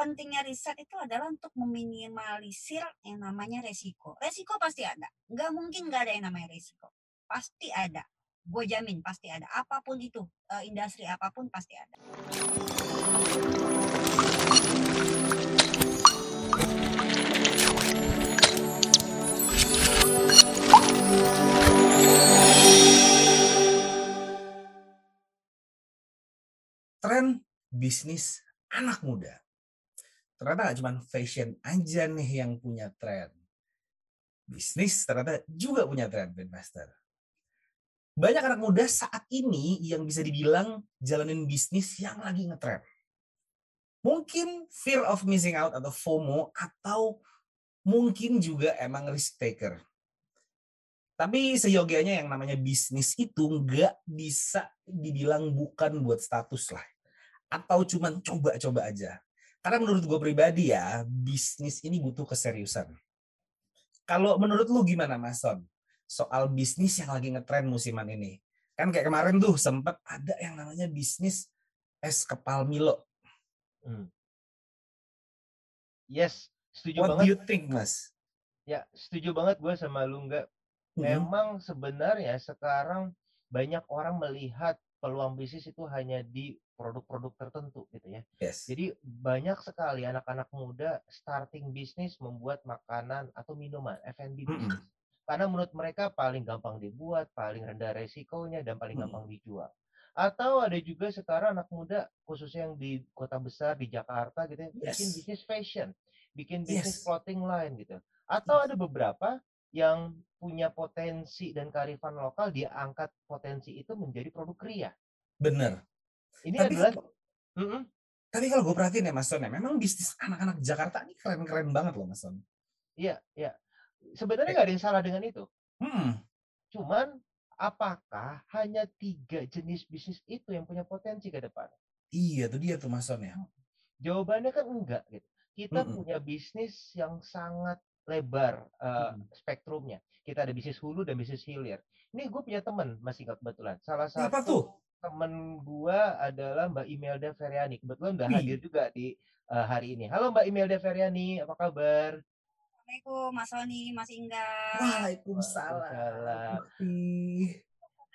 pentingnya riset itu adalah untuk meminimalisir yang namanya resiko. Resiko pasti ada. Nggak mungkin nggak ada yang namanya resiko. Pasti ada. Gue jamin pasti ada. Apa pun itu, uh, industri apa pun pasti ada. Tren bisnis anak muda ternyata gak cuma fashion aja nih yang punya tren. Bisnis ternyata juga punya tren, Investor. Banyak anak muda saat ini yang bisa dibilang jalanin bisnis yang lagi ngetren. Mungkin fear of missing out atau FOMO atau mungkin juga emang risk taker. Tapi seyogianya yang namanya bisnis itu nggak bisa dibilang bukan buat status lah. Atau cuman coba-coba aja karena menurut gue pribadi ya, bisnis ini butuh keseriusan. Kalau menurut lu gimana Mas Son? Soal bisnis yang lagi ngetren musiman ini. Kan kayak kemarin tuh sempat ada yang namanya bisnis es kepal Milo. Hmm. Yes, setuju What banget. What do you think, Mas? Ya, setuju banget gue sama lu nggak. Hmm. Memang sebenarnya sekarang banyak orang melihat peluang bisnis itu hanya di produk-produk tertentu gitu ya. Yes. Jadi banyak sekali anak-anak muda starting bisnis membuat makanan atau minuman F&B bisnis. Mm -hmm. Karena menurut mereka paling gampang dibuat, paling rendah resikonya dan paling mm -hmm. gampang dijual. Atau ada juga sekarang anak muda khususnya yang di kota besar di Jakarta gitu ya, yes. bikin bisnis fashion, bikin bisnis yes. clothing line gitu. Atau yes. ada beberapa yang punya potensi dan kearifan lokal dia angkat potensi itu menjadi produk kria. Bener. Ini tapi adalah kalau, mm -mm. Tapi kalau gue perhatiin ya Mas Son, ya, memang bisnis anak-anak Jakarta ini keren-keren banget loh Mas Son. Iya, iya. Sebenarnya nggak ada yang salah dengan itu. Hmm. Cuman apakah hanya tiga jenis bisnis itu yang punya potensi ke depan? Iya, tuh dia tuh Mas Son ya. Jawabannya kan enggak gitu. Kita mm -mm. punya bisnis yang sangat lebar uh, hmm. spektrumnya. Kita ada bisnis hulu dan bisnis hilir. Ini gue punya teman masih nggak kebetulan. Salah satu Apa tuh? Temen gua adalah Mbak Imelda Feryani. Kebetulan udah hadir juga di uh, hari ini. Halo Mbak Imelda Feryani, apa kabar? Assalamualaikum Mas Sony, Mas Ingga. Waalaikumsalam.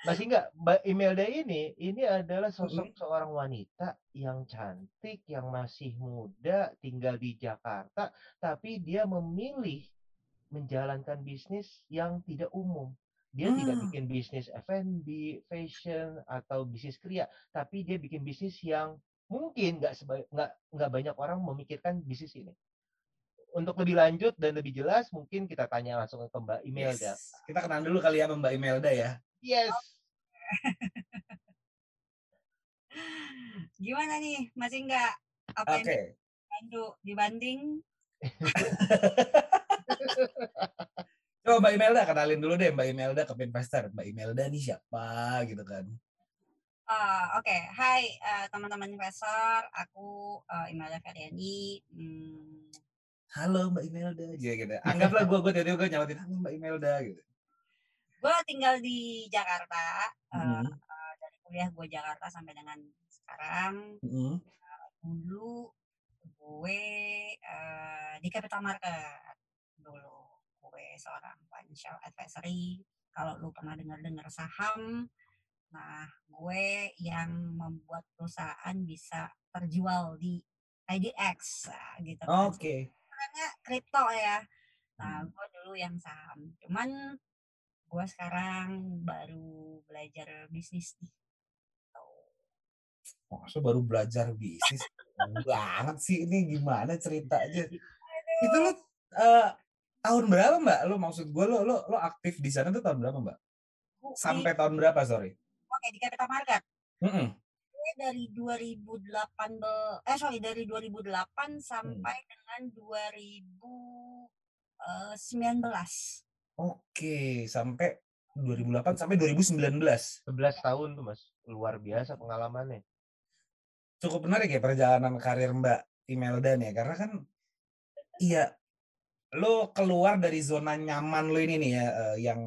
Mas Ingga, Mbak Imelda ini, ini adalah sosok hmm. seorang wanita yang cantik, yang masih muda, tinggal di Jakarta, tapi dia memilih menjalankan bisnis yang tidak umum. Dia hmm. tidak bikin bisnis F&B, fashion atau bisnis kria, tapi dia bikin bisnis yang mungkin nggak nggak nggak banyak orang memikirkan bisnis ini. Untuk lebih lanjut dan lebih jelas, mungkin kita tanya langsung ke Mbak Imelda. Yes. Kita kenal dulu kali ya Mbak Imelda ya. Yes. Gimana nih, masih nggak apa okay. yang dibanding? Coba Mbak Imelda kenalin dulu deh Mbak Imelda ke Pinvestor. Mbak Imelda nih siapa gitu kan? Uh, Oke, okay. hai uh, teman-teman investor, aku uh, Imelda Feryani. Hmm. Halo Mbak Imelda, gitu, gitu. Anggaplah gue gue tadi gue nyautin halo Mbak Imelda gitu. Gue tinggal di Jakarta, mm -hmm. uh, dari kuliah gue Jakarta sampai dengan sekarang. Mm -hmm. uh, dulu gue uh, di Capital Market dulu gue seorang financial advisory. Kalau lu pernah dengar-dengar saham, nah gue yang membuat perusahaan bisa terjual di IDX gitu kan. Oke. Okay. Karena kripto ya. Nah, hmm. gue dulu yang saham. Cuman gue sekarang baru belajar bisnis nih. Maksud baru belajar bisnis? banget sih ini gimana ceritanya? Itu lo uh, tahun berapa mbak? Lo maksud gue lo lo lo aktif di sana tuh tahun berapa mbak? Sampai di, tahun berapa sorry? Oke di Capital Market. Mm -mm. Dari 2018 eh sorry dari 2008 sampai hmm. dengan 2019. Eh, Oke sampai 2008 sampai 2019. 11 tahun tuh mas, luar biasa pengalamannya. Cukup menarik ya perjalanan karir Mbak Imelda nih, karena kan iya lo keluar dari zona nyaman lo ini nih ya uh, yang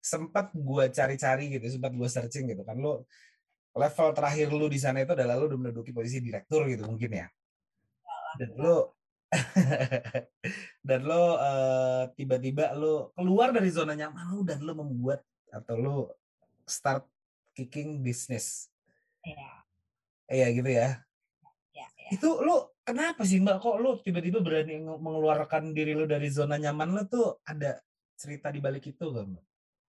sempat gue cari-cari gitu sempat gue searching gitu kan lo level terakhir lo di sana itu adalah lo udah menduduki posisi direktur gitu mungkin ya dan lo dan lo uh, tiba-tiba lo keluar dari zona nyaman lo dan lo membuat atau lo start kicking bisnis. Iya. Iya gitu ya. Iya, ya. Itu lo kenapa sih Mbak kok lo tiba-tiba berani mengeluarkan diri lo dari zona nyaman lo tuh ada cerita di balik itu gak Mbak?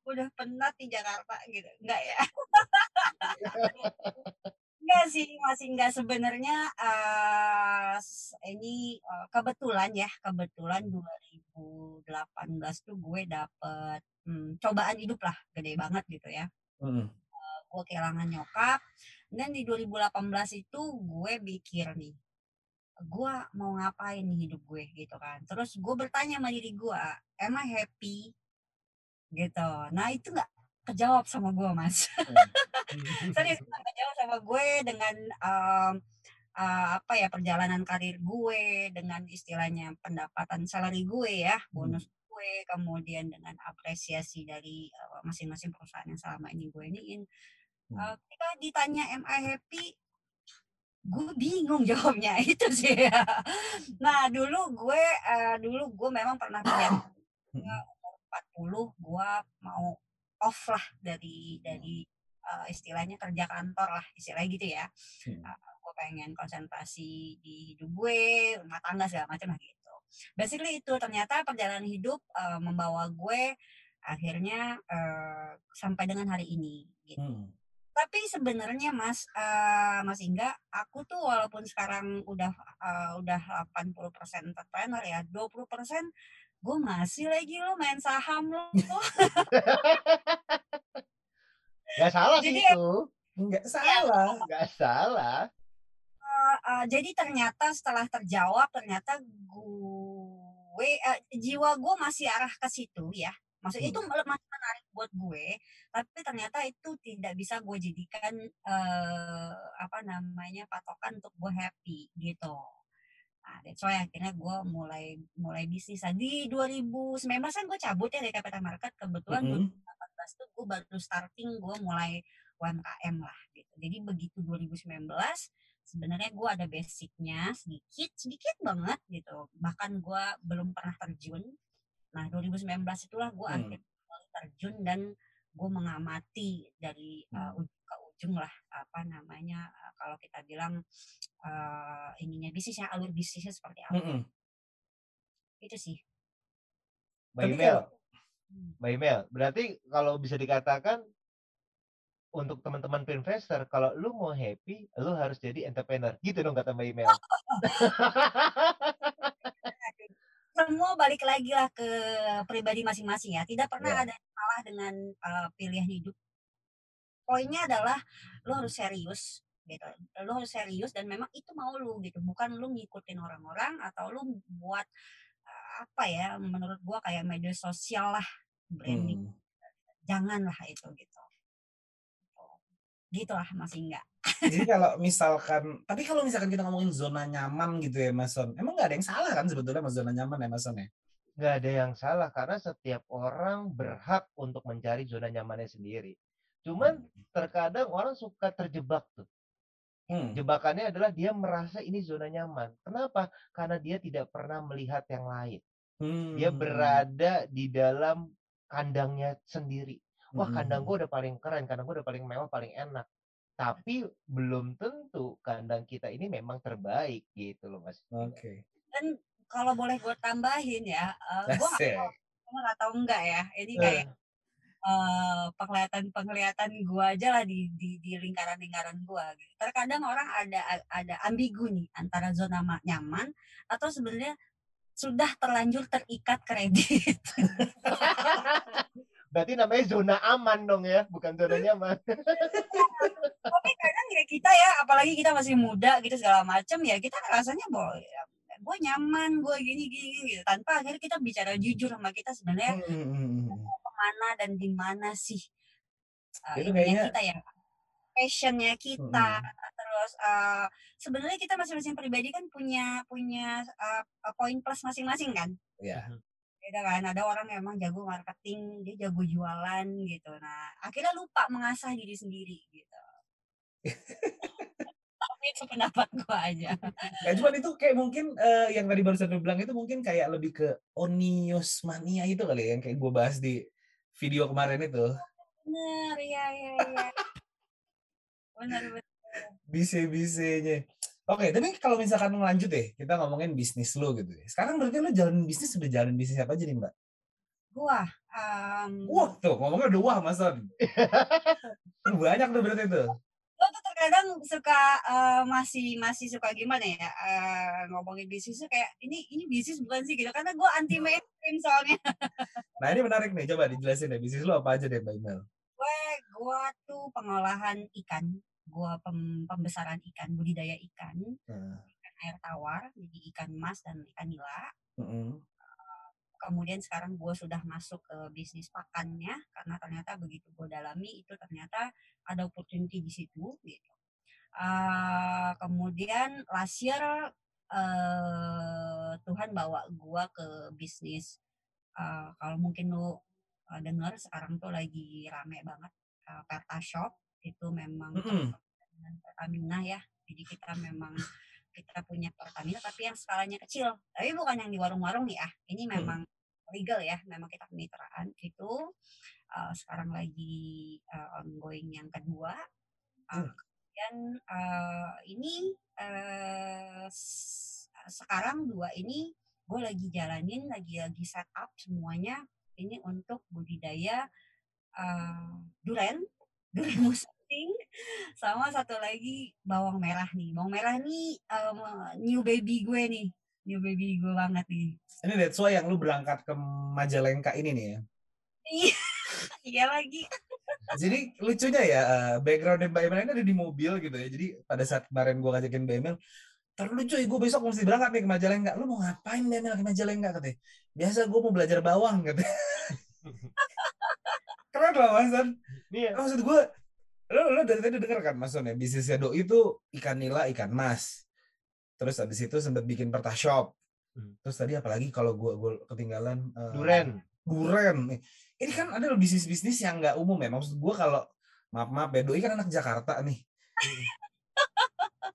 Udah penat di Jakarta gitu. Enggak ya? Enggak sih, masih enggak sebenarnya uh, ini uh, kebetulan ya, kebetulan 2018 tuh gue dapet hmm, cobaan hidup lah, gede banget gitu ya. Mm. Uh, gue kehilangan nyokap, dan di 2018 itu gue pikir nih, gue mau ngapain nih hidup gue gitu kan. Terus gue bertanya sama diri gue, am I happy? Gitu. Nah itu nggak kejawab sama gue mas. Serius nggak kejawab sama gue dengan um, uh, apa ya perjalanan karir gue dengan istilahnya pendapatan salary gue ya hmm. bonus gue kemudian dengan apresiasi dari masing-masing uh, perusahaan yang selama ini gue iniin uh, ketika ditanya am I happy gue bingung jawabnya itu sih ya. nah dulu gue uh, dulu gue memang pernah punya umur 40 gue mau off lah dari dari uh, istilahnya kerja kantor lah istilahnya gitu ya hmm. uh, gue pengen konsentrasi di hidup gue rumah tangga segala macam lah gitu basically itu ternyata perjalanan hidup uh, membawa gue akhirnya uh, sampai dengan hari ini gitu hmm. Tapi sebenarnya mas uh, mas Ingga aku tuh walaupun sekarang udah uh, udah 80% entrepreneur ya 20% gue masih lagi lo main saham lo Gak salah sih jadi, itu. Nggak salah nggak salah. Uh, uh, jadi ternyata setelah terjawab ternyata gue uh, jiwa gue masih arah ke situ ya. Maksudnya hmm. itu masih menarik buat gue tapi ternyata itu tidak bisa gue jadikan uh, apa namanya patokan untuk gue happy gitu Nah, that's why akhirnya gue mulai mulai bisnis. Nah, di 2019 kan gue cabut ya dari capital market. Kebetulan mm -hmm. 2018 tuh gue baru starting, gue mulai UMKM lah gitu. Jadi begitu 2019 sebenarnya gue ada basicnya sedikit, sedikit banget gitu. Bahkan gue belum pernah terjun. Nah 2019 itulah gue hmm. akhirnya terjun dan gue mengamati dari uh, ujung ke ujung lah apa namanya uh, kalau kita bilang uh, ininya bisnisnya alur bisnisnya seperti apa. Mm -hmm. Itu sih. Mbak Email, hmm. Mbak Email, berarti kalau bisa dikatakan untuk teman-teman investor, kalau lu mau happy, lu harus jadi entrepreneur. Gitu dong kata Mbak Email. Semua balik lagi lah ke pribadi masing-masing ya. Tidak pernah yeah. ada salah dengan uh, pilihan hidup. Poinnya adalah lu harus serius, gitu lo harus serius dan memang itu mau lu gitu bukan lu ngikutin orang-orang atau lu buat uh, apa ya menurut gua kayak media sosial lah branding hmm. janganlah itu gitu gitu lah masih enggak jadi kalau misalkan tapi kalau misalkan kita ngomongin zona nyaman gitu ya Mas Son emang nggak ada yang salah kan sebetulnya mas zona nyaman ya Mas Son ya nggak ada yang salah karena setiap orang berhak untuk mencari zona nyamannya sendiri cuman hmm. terkadang orang suka terjebak tuh Hmm. Jebakannya adalah dia merasa ini zona nyaman. Kenapa? Karena dia tidak pernah melihat yang lain. Hmm. Dia berada di dalam kandangnya sendiri. Wah, kandang hmm. gue udah paling keren, kandang gue udah paling mewah, paling enak. Tapi belum tentu kandang kita ini memang terbaik gitu loh, Mas. Oke. Okay. Dan kalau boleh gue tambahin ya, uh, gue nggak tahu enggak ya. Ini kayak uh uh, penglihatan-penglihatan gua aja lah di di, di lingkaran-lingkaran gua. Gitu. Terkadang orang ada ada ambigu nih antara zona nyaman atau sebenarnya sudah terlanjur terikat kredit. Berarti namanya zona aman dong ya, bukan zona nyaman. Tapi kadang ya kita ya, apalagi kita masih muda gitu segala macam ya kita rasanya bahwa ya, gue nyaman, gue gini gini gitu. Tanpa akhirnya kita bicara jujur sama kita sebenarnya hmm, hmm, hmm, mana dan di mana sih uh, itu kayaknya kita ya passionnya kita hmm. terus uh, sebenarnya kita masing-masing pribadi kan punya punya uh, poin plus masing-masing kan Iya. Gitu kan ada orang yang emang jago marketing dia jago jualan gitu nah akhirnya lupa mengasah diri sendiri gitu tapi itu pendapat gue aja. Ya cuman itu kayak mungkin uh, yang tadi baru saya bilang itu mungkin kayak lebih ke onios mania itu kali ya, yang kayak gue bahas di video kemarin itu. Bener, iya iya iya. Bener bener. Bise-bisenya. Oke, tapi kalau misalkan lanjut deh, kita ngomongin bisnis lo gitu. Ya. Sekarang berarti lo jalan bisnis sudah jalan bisnis apa aja nih, Mbak? Wah, um... wah tuh ngomongnya udah wah, Mas Son. Banyak tuh berarti itu lo tuh terkadang suka uh, masih masih suka gimana ya uh, ngomongin bisnis tuh kayak ini ini bisnis bukan sih gitu karena gue anti mainstream soalnya nah ini menarik nih coba dijelasin deh bisnis lo apa aja deh mbak Imel gue gue tuh pengolahan ikan gue pem, pembesaran ikan budidaya ikan. Hmm. ikan air tawar jadi ikan emas dan ikan nila. Hmm kemudian sekarang gue sudah masuk ke bisnis pakannya karena ternyata begitu gue dalami itu ternyata ada opportunity di situ gitu. Uh, kemudian last year uh, Tuhan bawa gue ke bisnis. Uh, kalau mungkin lo uh, dengar sekarang tuh lagi rame banget uh, Perta Shop itu memang mm -hmm. Pertamina ya jadi kita memang kita punya Pertamina tapi yang skalanya kecil. Tapi bukan yang di warung-warung ya ini memang legal ya memang kita kemitraan itu uh, sekarang lagi uh, ongoing yang kedua. Uh, kemudian uh, ini uh, sekarang dua ini gue lagi jalanin lagi lagi setup semuanya. Ini untuk budidaya uh, duren duren sama satu lagi bawang merah nih bawang merah nih um, new baby gue nih new baby gue banget nih. Ini that's why yang lu berangkat ke Majalengka ini nih ya? Iya, iya lagi. Jadi lucunya ya, eh, background Mbak Emel ini ada di mobil gitu ya. Jadi pada saat kemarin gue ngajakin Mbak Emel, terlalu cuy, gue besok mesti berangkat nih ke Majalengka. Lu mau ngapain Mbak Emel ke Majalengka katanya? Biasa gue mau belajar bawang katanya. Keren lah Mas Iya. Maksud gue, lo, lo dari tadi denger kan Mas Son ya, bisnisnya Doi itu ikan nila, ikan mas. Terus abis itu sempat bikin perta shop. Hmm. terus tadi apalagi kalau gue gue ketinggalan uh, duren. Duren. Ini kan ada bisnis bisnis yang nggak umum ya? Maksud gue kalau maaf maaf ya doi kan anak Jakarta nih. Hmm.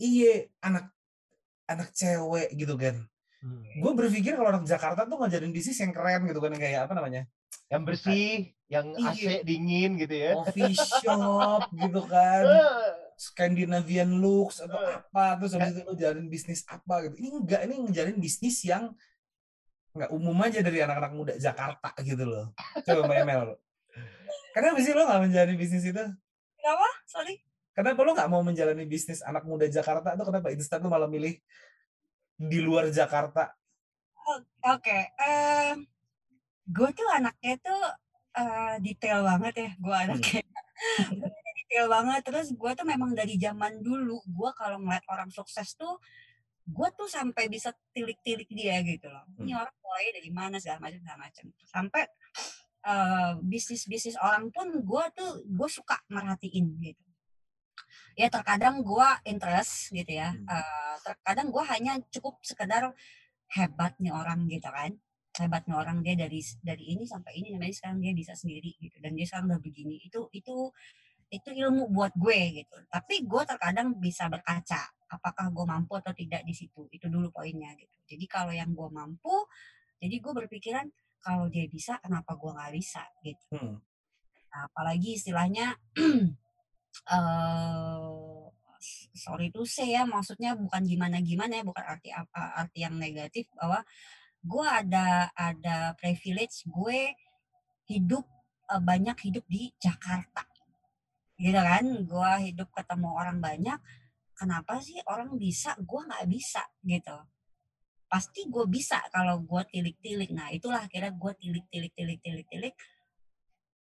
iya anak anak cewek gitu kan hmm. gue berpikir kalau anak Jakarta tuh ngajarin bisnis yang keren gitu kan kayak apa namanya yang bersih yang AC dingin gitu ya. Coffee shop gitu kan. Scandinavian looks atau uh, apa terus habis itu lo jalanin bisnis apa gitu. Ini enggak ini ngejalin bisnis yang nggak umum aja dari anak-anak muda Jakarta gitu loh. Coba Mbak Emel. Kenapa sih lo nggak menjalani bisnis itu? Kenapa? Sorry. Kenapa lo nggak mau menjalani bisnis anak muda Jakarta itu kenapa instan lo malah milih di luar Jakarta? Oke okay. uh, gue tuh anaknya tuh uh, detail banget ya gue anaknya. Hmm. detail banget terus gue tuh memang dari zaman dulu gue kalau ngeliat orang sukses tuh gue tuh sampai bisa tilik-tilik dia gitu loh. Ini hmm. orang mulai dari mana segala macam segala macam. Sampai uh, bisnis bisnis orang pun gue tuh gue suka merhatiin gitu. Ya terkadang gue interest gitu ya uh, terkadang gue hanya cukup sekedar hebatnya orang gitu kan hebatnya orang dia dari dari ini sampai ini sampai sekarang dia bisa sendiri gitu. Dan dia sekarang udah begini. Itu itu itu ilmu buat gue gitu. Tapi gue terkadang bisa berkaca apakah gue mampu atau tidak di situ. Itu dulu poinnya gitu. Jadi kalau yang gue mampu jadi gue berpikiran kalau dia bisa kenapa gue nggak bisa gitu. Hmm. nah, apalagi istilahnya uh, sorry itu saya ya maksudnya bukan gimana gimana ya bukan arti apa arti yang negatif bahwa gue ada ada privilege gue hidup uh, banyak hidup di Jakarta gitu kan gue hidup ketemu orang banyak kenapa sih orang bisa gue nggak bisa gitu pasti gue bisa kalau gue tilik-tilik nah itulah akhirnya gue tilik-tilik tilik-tilik tilik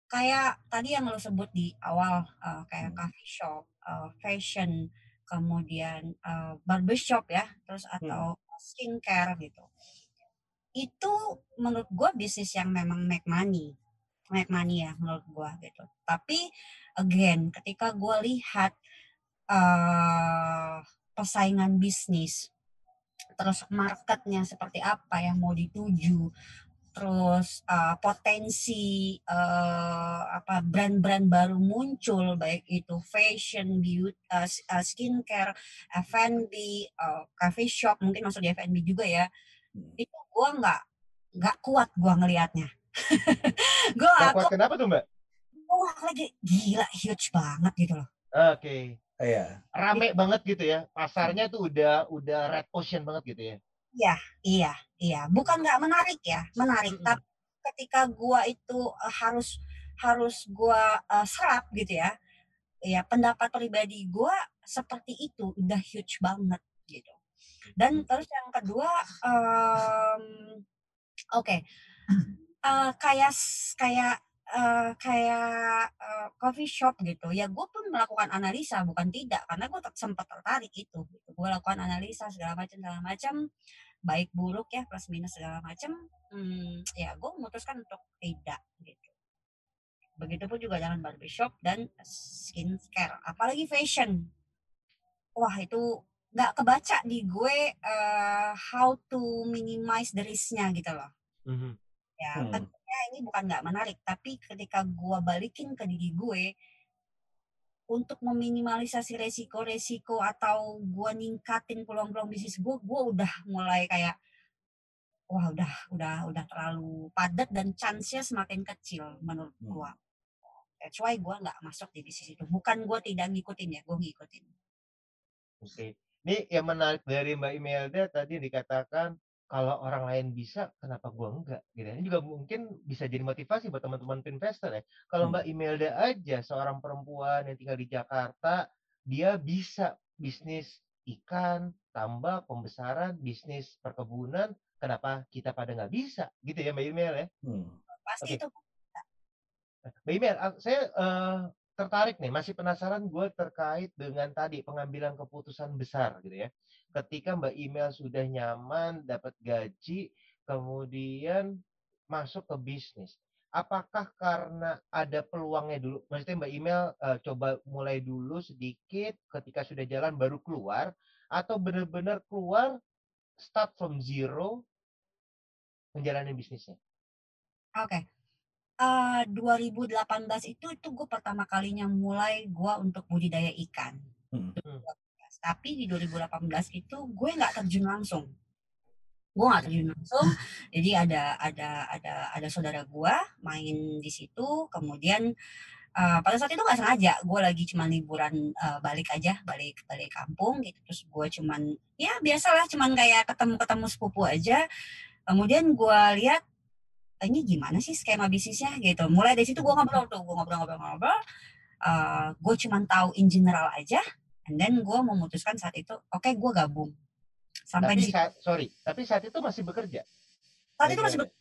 kayak tadi yang lo sebut di awal uh, kayak hmm. coffee shop uh, fashion kemudian uh, barbershop ya terus hmm. atau hmm. skincare gitu itu menurut gue bisnis yang memang make money make money ya menurut gue gitu tapi again ketika gue lihat uh, persaingan bisnis terus marketnya seperti apa yang mau dituju terus uh, potensi uh, apa brand-brand baru muncul baik itu fashion, beauty, uh, skincare, F&B, uh, cafe shop mungkin masuk di F&B juga ya. Hmm. Itu gua nggak nggak kuat gua ngelihatnya. gua gak kuat kenapa tuh mbak? Wah lagi gila huge banget gitu loh. Oke. Okay. Iya. Rame banget gitu ya. Pasarnya tuh udah udah red ocean banget gitu ya. Iya, iya, iya. Bukan nggak menarik ya, menarik. Mm -hmm. Tapi ketika gua itu uh, harus harus gua uh, serap gitu ya, ya pendapat pribadi gua seperti itu udah huge banget gitu. Dan terus yang kedua, um, oke, okay. uh, kayak kayak uh, kayak uh, coffee shop gitu. Ya gue pun melakukan analisa bukan tidak karena gue sempat tertarik itu gitu. gue lakukan analisa segala macam segala macam baik buruk ya plus minus segala macam hmm, ya gue memutuskan untuk tidak gitu. Begitupun juga dengan barbershop dan skincare apalagi fashion. Wah itu nggak kebaca di gue uh, how to minimize the risknya gitu loh mm-hmm. ya hmm sebenarnya ini bukan nggak menarik, tapi ketika gue balikin ke diri gue untuk meminimalisasi resiko-resiko atau gue ningkatin peluang-peluang bisnis gue, gue udah mulai kayak wah udah udah udah terlalu padat dan chance-nya semakin kecil menurut hmm. gue. That's why gue nggak masuk di bisnis itu. Bukan gue tidak ngikutin ya, gue ngikutin. Oke. Okay. Ini yang menarik dari Mbak Imelda tadi dikatakan kalau orang lain bisa, kenapa gua enggak? Gitu. Ini juga mungkin bisa jadi motivasi buat teman-teman investor ya. Kalau hmm. Mbak Imelda aja seorang perempuan yang tinggal di Jakarta, dia bisa bisnis ikan, tambak, pembesaran, bisnis perkebunan, kenapa kita pada nggak bisa? Gitu ya Mbak Imel ya? Hmm. Pasti okay. itu. Mbak Imel, saya uh, tertarik nih, masih penasaran gue terkait dengan tadi pengambilan keputusan besar gitu ya ketika Mbak Email sudah nyaman, dapat gaji, kemudian masuk ke bisnis. Apakah karena ada peluangnya dulu? Maksudnya Mbak Email uh, coba mulai dulu sedikit, ketika sudah jalan baru keluar, atau benar-benar keluar start from zero menjalani bisnisnya? Oke. Okay. Uh, 2018 itu itu gue pertama kalinya mulai gue untuk budidaya ikan. Hmm. Tapi di 2018 itu gue nggak terjun langsung. Gue nggak terjun langsung. Jadi ada ada ada ada saudara gue main di situ. Kemudian uh, pada saat itu nggak sengaja. Gue lagi cuma liburan uh, balik aja, balik balik kampung gitu. Terus gue cuman ya biasalah cuman kayak ketemu ketemu sepupu aja. Kemudian gue lihat ini gimana sih skema bisnisnya gitu. Mulai dari situ gue ngobrol tuh, gue ngobrol-ngobrol-ngobrol. Uh, gue cuman tahu in general aja And then gue memutuskan saat itu, oke okay, gue gabung. Sampai tapi di saat, sorry, tapi saat itu masih bekerja. Saat itu masih bekerja.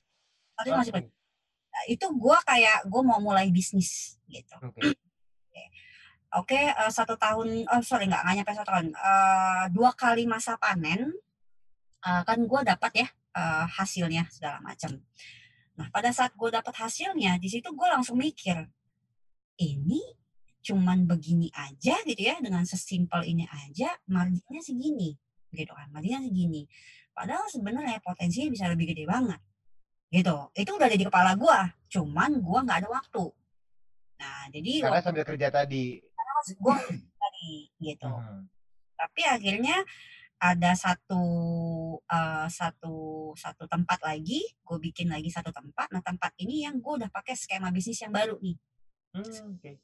Saat itu masih bekerja. Nah, itu gue kayak gue mau mulai bisnis gitu. Oke, okay. okay, uh, eh, satu tahun, oh sorry nggak nggak nyampe satu tahun, uh, dua kali masa panen uh, kan gue dapat ya uh, hasilnya segala macam. Nah pada saat gue dapat hasilnya, di situ gue langsung mikir, ini cuman begini aja gitu ya dengan sesimpel ini aja marginnya segini gitu kan marginnya segini. Padahal sebenarnya potensinya bisa lebih gede banget gitu. Itu udah ada di kepala gue cuman gue nggak ada waktu. Nah jadi karena waktu, sambil kerja tadi. Karena gue tadi gitu. Hmm. tapi akhirnya ada satu uh, satu satu tempat lagi gue bikin lagi satu tempat nah tempat ini yang gue udah pakai skema bisnis yang baru nih hmm, okay.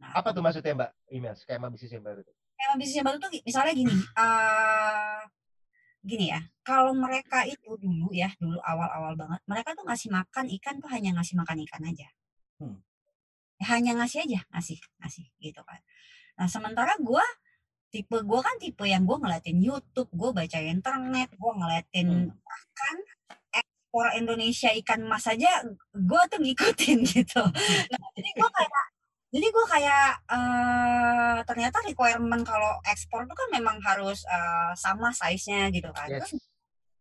Nah, apa tuh maksudnya Mbak email skema bisnis yang baru? Skema bisnis yang baru tuh misalnya gini, uh, gini ya, kalau mereka itu dulu ya, dulu awal-awal banget, mereka tuh ngasih makan ikan tuh hanya ngasih makan ikan aja. Hmm. Hanya ngasih aja, ngasih, ngasih gitu kan. Nah sementara gue tipe gue kan tipe yang gue ngeliatin YouTube, gue baca internet, gue ngeliatin hmm. bahkan ekspor Indonesia ikan emas aja, gue tuh ngikutin gitu. Hmm. Nah, jadi gue kayak jadi gue kayak uh, ternyata requirement kalau ekspor itu kan memang harus uh, sama size-nya gitu kan. Yes. Terus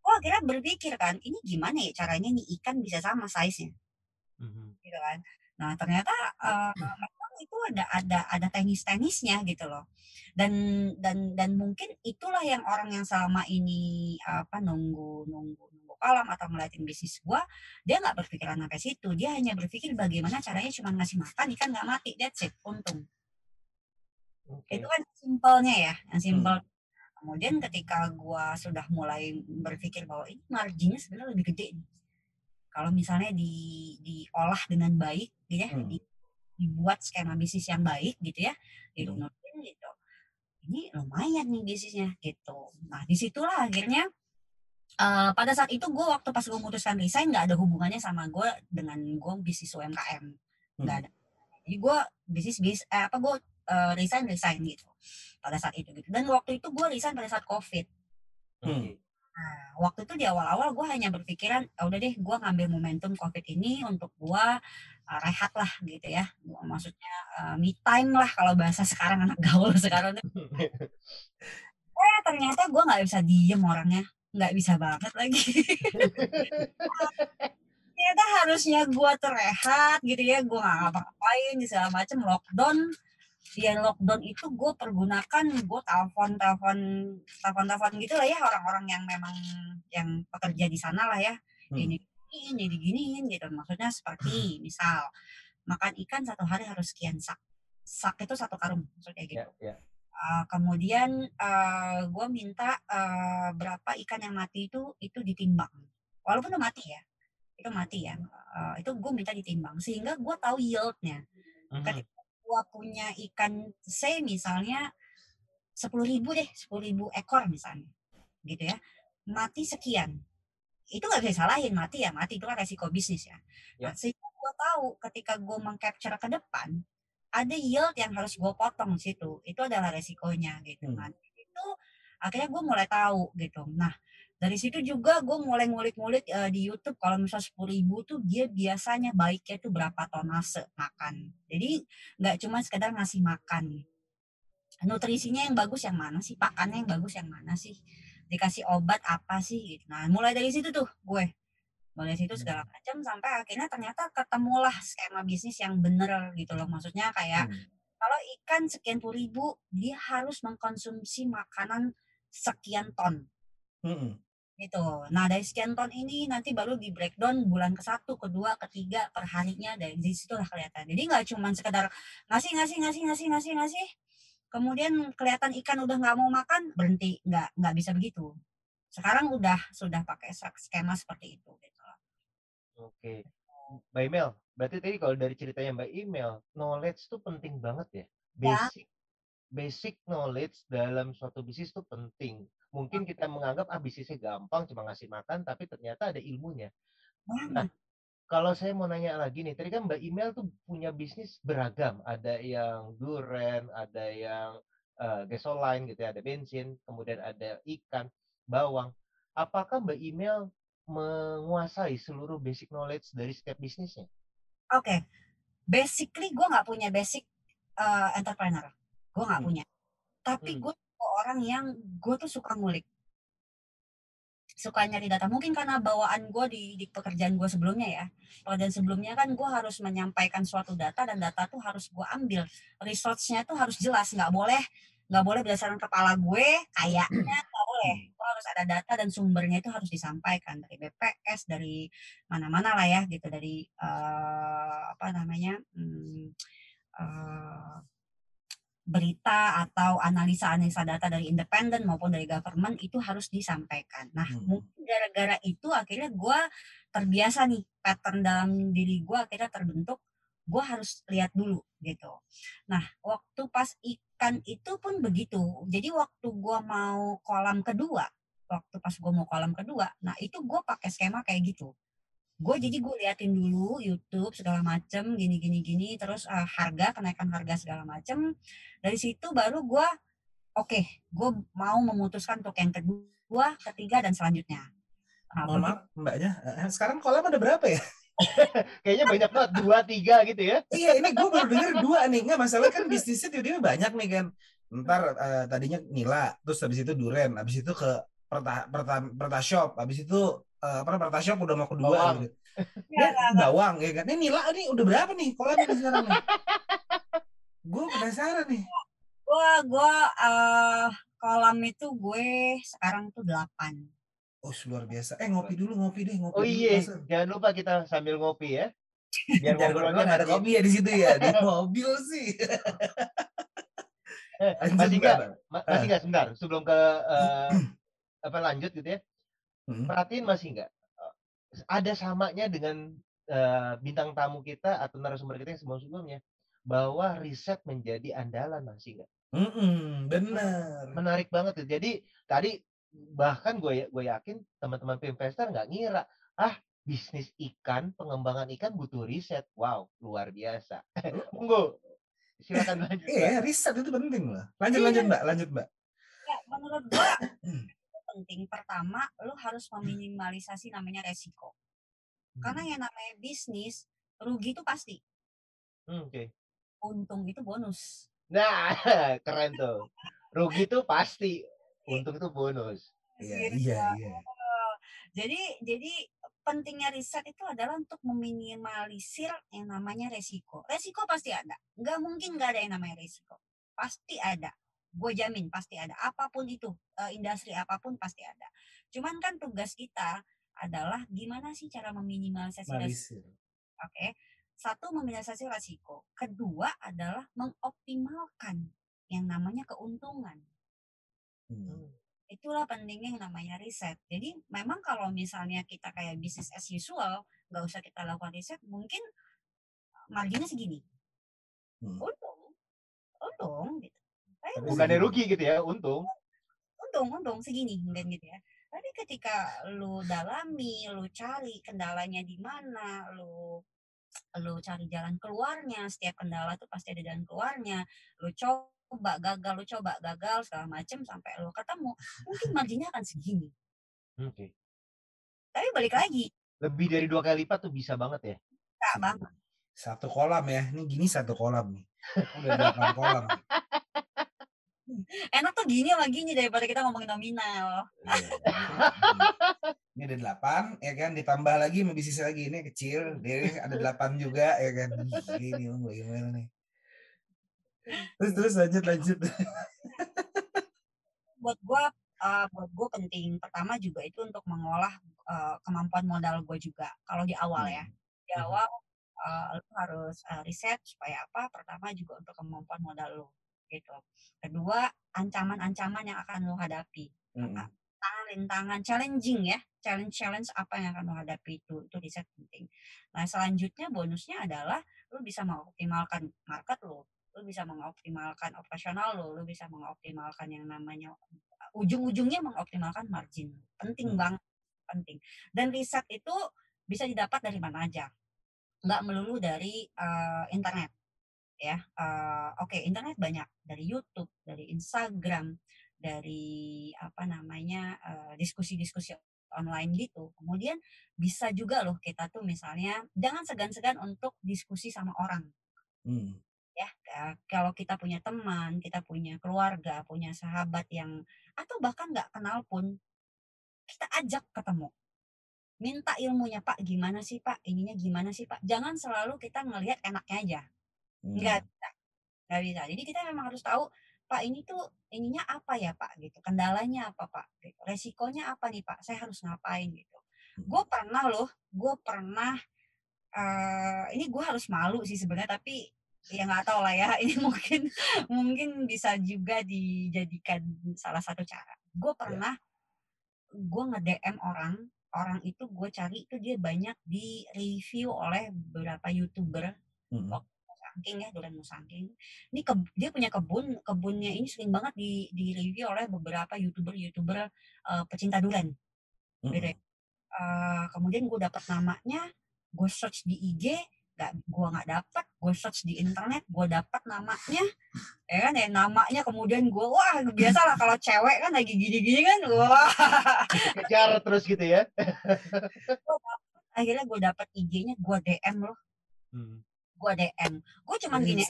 gue akhirnya berpikir kan, ini gimana ya caranya nih ikan bisa sama size-nya. Mm-hmm. Gitu kan. Nah, ternyata uh, itu ada ada ada teknis-teknisnya gitu loh. Dan dan dan mungkin itulah yang orang yang selama ini apa nunggu nunggu nunggu kolam atau ngeliatin bisnis gue dia nggak berpikiran sampai situ dia hanya berpikir bagaimana caranya cuma ngasih makan ikan nggak mati that's it untung okay. itu kan simpelnya ya yang simpel hmm. kemudian ketika gue sudah mulai berpikir bahwa ini marginnya sebenarnya lebih gede kalau misalnya di diolah dengan baik gitu ya hmm. Dibuat skema bisnis yang baik gitu ya gitu hmm. gitu. Ini lumayan nih bisnisnya gitu. Nah di situlah akhirnya uh, pada saat itu gue waktu pas gue memutuskan resign nggak ada hubungannya sama gue dengan gue bisnis UMKM nggak hmm. ada. Jadi gue bisnis bis eh, apa gue uh, resign resign gitu pada saat itu gitu. Dan waktu itu gue resign pada saat covid. Hmm. Nah, waktu itu di awal-awal gue hanya berpikiran, oh, udah deh gue ngambil momentum COVID ini untuk gue uh, rehat lah gitu ya. Gua, maksudnya uh, me time lah kalau bahasa sekarang anak gaul sekarang. eh ternyata gue nggak bisa diem orangnya, nggak bisa banget lagi. ternyata harusnya gue terrehat gitu ya, gue nggak ngapa-ngapain segala macem lockdown dia lockdown itu gue pergunakan gue telepon telepon telepon telepon gitu lah ya orang-orang yang memang yang pekerja di sana lah ya. Hmm. ini ini diginiin gitu. Maksudnya seperti misal makan ikan satu hari harus sekian sak sak itu satu karung maksudnya gitu. Yeah, yeah. Uh, kemudian uh, gue minta uh, berapa ikan yang mati itu itu ditimbang. Walaupun udah mati ya itu mati ya. Uh, itu gue minta ditimbang. Sehingga gue tahu yieldnya. Uh -huh gua punya ikan C misalnya sepuluh ribu deh, sepuluh ribu ekor misalnya, gitu ya, mati sekian, itu nggak bisa salahin mati ya mati itu kan resiko bisnis ya. ya. Nah, sehingga gue tahu ketika gue mengcapture ke depan ada yield yang harus gue potong situ itu adalah resikonya gitu hmm. kan itu akhirnya gue mulai tahu gitu nah dari situ juga gue mulai ngulik-ngulik uh, di YouTube. Kalau misalnya sepuluh ribu tuh dia biasanya baiknya tuh berapa tonase makan. Jadi nggak cuma sekedar ngasih makan. Nutrisinya yang bagus yang mana sih? Pakannya yang bagus yang mana sih? Dikasih obat apa sih? Gitu. nah mulai dari situ tuh gue. Mulai situ hmm. segala macam sampai akhirnya ternyata ketemulah skema bisnis yang bener gitu loh. Maksudnya kayak hmm. kalau ikan sekian puluh ribu dia harus mengkonsumsi makanan sekian ton. Hmm gitu. Nah dari sekian ton ini nanti baru di breakdown bulan ke satu, kedua, ketiga, perharinya dari situ lah kelihatan. Jadi nggak cuma sekedar ngasih ngasih ngasih ngasih ngasih ngasih, kemudian kelihatan ikan udah nggak mau makan berhenti, nggak nggak bisa begitu. Sekarang udah sudah pakai skema seperti itu. Gitu. Oke, Mbak Email. Berarti tadi kalau dari ceritanya Mbak Email, knowledge tuh penting banget ya. ya. Basic, ya. basic knowledge dalam suatu bisnis tuh penting mungkin kita menganggap ah bisnisnya gampang cuma ngasih makan tapi ternyata ada ilmunya. Nah kalau saya mau nanya lagi nih tadi kan mbak email tuh punya bisnis beragam. Ada yang duren ada yang uh, gasoline gitu ya ada bensin kemudian ada ikan bawang. Apakah mbak email menguasai seluruh basic knowledge dari setiap bisnisnya? Oke. Okay. basically gue nggak punya basic uh, entrepreneur. Gue nggak hmm. punya. Tapi hmm. gue orang yang gue tuh suka ngulik. Suka nyari data. Mungkin karena bawaan gue di, di pekerjaan gue sebelumnya ya. Pekerjaan sebelumnya kan gue harus menyampaikan suatu data dan data tuh harus gue ambil. Resource-nya tuh harus jelas. Nggak boleh nggak boleh berdasarkan kepala gue kayaknya nggak boleh. Gue harus ada data dan sumbernya itu harus disampaikan. Dari BPS dari mana-mana lah ya gitu. Dari uh, apa namanya hmm, uh, berita atau analisa-analisa data dari independen maupun dari government itu harus disampaikan. Nah, hmm. mungkin gara-gara itu akhirnya gue terbiasa nih pattern dalam diri gue akhirnya terbentuk. Gue harus lihat dulu gitu. Nah, waktu pas ikan itu pun begitu. Jadi waktu gue mau kolam kedua, waktu pas gue mau kolam kedua, nah itu gue pakai skema kayak gitu gue jadi gue liatin dulu YouTube segala macem gini gini gini terus uh, harga kenaikan harga segala macem. Dari situ baru gue oke okay, gue mau memutuskan untuk yang kedua ketiga dan selanjutnya. Nah, mohon maaf mbaknya. Eh, sekarang kolam ada berapa ya? Kayaknya banyak banget dua tiga gitu ya. iya ini gue baru denger dua nih. Nggak masalah kan bisnisnya tiba-tiba banyak nih kan. Ntar uh, tadinya Nila, terus habis itu Duren, habis itu ke Perta, Perta, Perta Shop, habis itu uh, apa Perta Shop udah mau kedua bawang. gitu. Ya, bawang ya kan. Ini nila ini udah berapa nih kolamnya sekarang nih? gue penasaran nih. Gue gue uh, kolam itu gue sekarang tuh delapan. Oh, luar biasa. Eh, ngopi dulu, ngopi deh, ngopi. Oh iya, jangan lupa kita sambil ngopi ya. Biar ngobrolnya nggak ada kopi ya di situ ya, di mobil sih. Eh, masih nggak, masih nggak sebentar sebelum ke uh, apa lanjut gitu ya. Hmm. Perhatiin masih nggak ada samanya dengan uh, bintang tamu kita atau narasumber kita yang sebelum-sebelumnya bahwa riset menjadi andalan masih nggak? Mm -mm, benar. Menarik banget tuh. Jadi tadi bahkan gue ya, gue yakin teman-teman investor nggak ngira ah bisnis ikan pengembangan ikan butuh riset wow luar biasa monggo silakan lanjut iya riset itu penting loh lanjut iya. lanjut mbak lanjut mbak ya, menurut gue penting pertama lo harus meminimalisasi namanya resiko karena hmm. yang namanya bisnis rugi itu pasti hmm, oke okay. untung itu bonus nah keren tuh rugi itu pasti Untung itu bonus. Iya, gitu. iya, iya. Jadi jadi pentingnya riset itu adalah untuk meminimalisir yang namanya resiko. Resiko pasti ada. Nggak mungkin nggak ada yang namanya resiko. Pasti ada. Gue jamin pasti ada. Apa pun itu, eh, industri apa pun pasti ada. Cuman kan tugas kita adalah gimana sih cara meminimalisasi. Oke. Okay. Satu, meminimalisasi resiko. Kedua adalah mengoptimalkan yang namanya keuntungan. Hmm. Itulah pentingnya yang namanya riset. Jadi memang kalau misalnya kita kayak bisnis as usual, nggak usah kita lakukan riset, mungkin marginnya segini. Hmm. Untung, untung gitu. Tapi bukannya rugi gitu ya, untung. Untung, untung segini mungkin gitu ya. Tapi ketika lu dalami, lu cari kendalanya di mana, lu lu cari jalan keluarnya, setiap kendala tuh pasti ada jalan keluarnya, lu coba gagal lu coba gagal segala macem sampai lo ketemu mungkin marginnya akan segini. Oke. Okay. tapi balik lagi. Lebih dari dua kali lipat tuh bisa banget ya? Bisa banget. Satu kolam ya. Ini gini satu kolam nih. Udah delapan kolam enak tuh gini sama gini daripada kita ngomongin nominal. Iya, ini ada delapan ya kan? Ditambah lagi mau bisnis lagi. Ini kecil dia ada delapan juga ya kan? Ini bagaimana nih? Terus terus lanjut lanjut. Buat gue uh, buat gue penting pertama juga itu untuk mengolah uh, kemampuan modal gue juga. Kalau di awal ya. Hmm. di hmm. awal uh, lu harus uh, riset supaya apa? Pertama juga untuk kemampuan modal lo gitu kedua ancaman-ancaman yang akan lo hadapi hmm. tantangan rintangan challenging ya challenge challenge apa yang akan lo hadapi itu itu riset penting nah selanjutnya bonusnya adalah lo bisa mengoptimalkan market lo lu bisa mengoptimalkan operasional lo, lu bisa mengoptimalkan yang namanya ujung-ujungnya mengoptimalkan margin. Penting hmm. banget, penting. Dan riset itu bisa didapat dari mana aja. Nggak melulu dari uh, internet. Ya, uh, oke, okay, internet banyak. Dari YouTube, dari Instagram, dari apa namanya diskusi-diskusi uh, online gitu. Kemudian bisa juga loh kita tuh misalnya jangan segan-segan untuk diskusi sama orang. Hmm. Ya kalau kita punya teman kita punya keluarga punya sahabat yang atau bahkan nggak kenal pun kita ajak ketemu. Minta ilmunya pak gimana sih pak? Ininya gimana sih pak? Jangan selalu kita ngelihat enaknya aja nggak hmm. bisa nggak bisa jadi kita memang harus tahu pak ini tuh ininya apa ya pak gitu kendalanya apa pak gitu. resikonya apa nih pak saya harus ngapain gitu hmm. gue pernah loh gue pernah uh, ini gue harus malu sih sebenarnya tapi ya nggak tahu lah ya ini mungkin mungkin bisa juga dijadikan salah satu cara gue iya. pernah gue nge DM orang orang itu gue cari itu dia banyak di review oleh beberapa youtuber mm -hmm. Musangking ya Duren Musangking ini ke, dia punya kebun kebunnya ini sering banget di di review oleh beberapa youtuber youtuber uh, pecinta durian mm -hmm. uh, kemudian gue dapat namanya gue search di IG gak gue nggak dapat gue search di internet gue dapat namanya ya kan ya namanya kemudian gue wah biasa lah kalau cewek kan lagi gini-gini kan wah. Kejar terus gitu ya. Akhirnya gue dapat IG-nya gue DM loh. Hmm. Gue DM. Gue cuman gini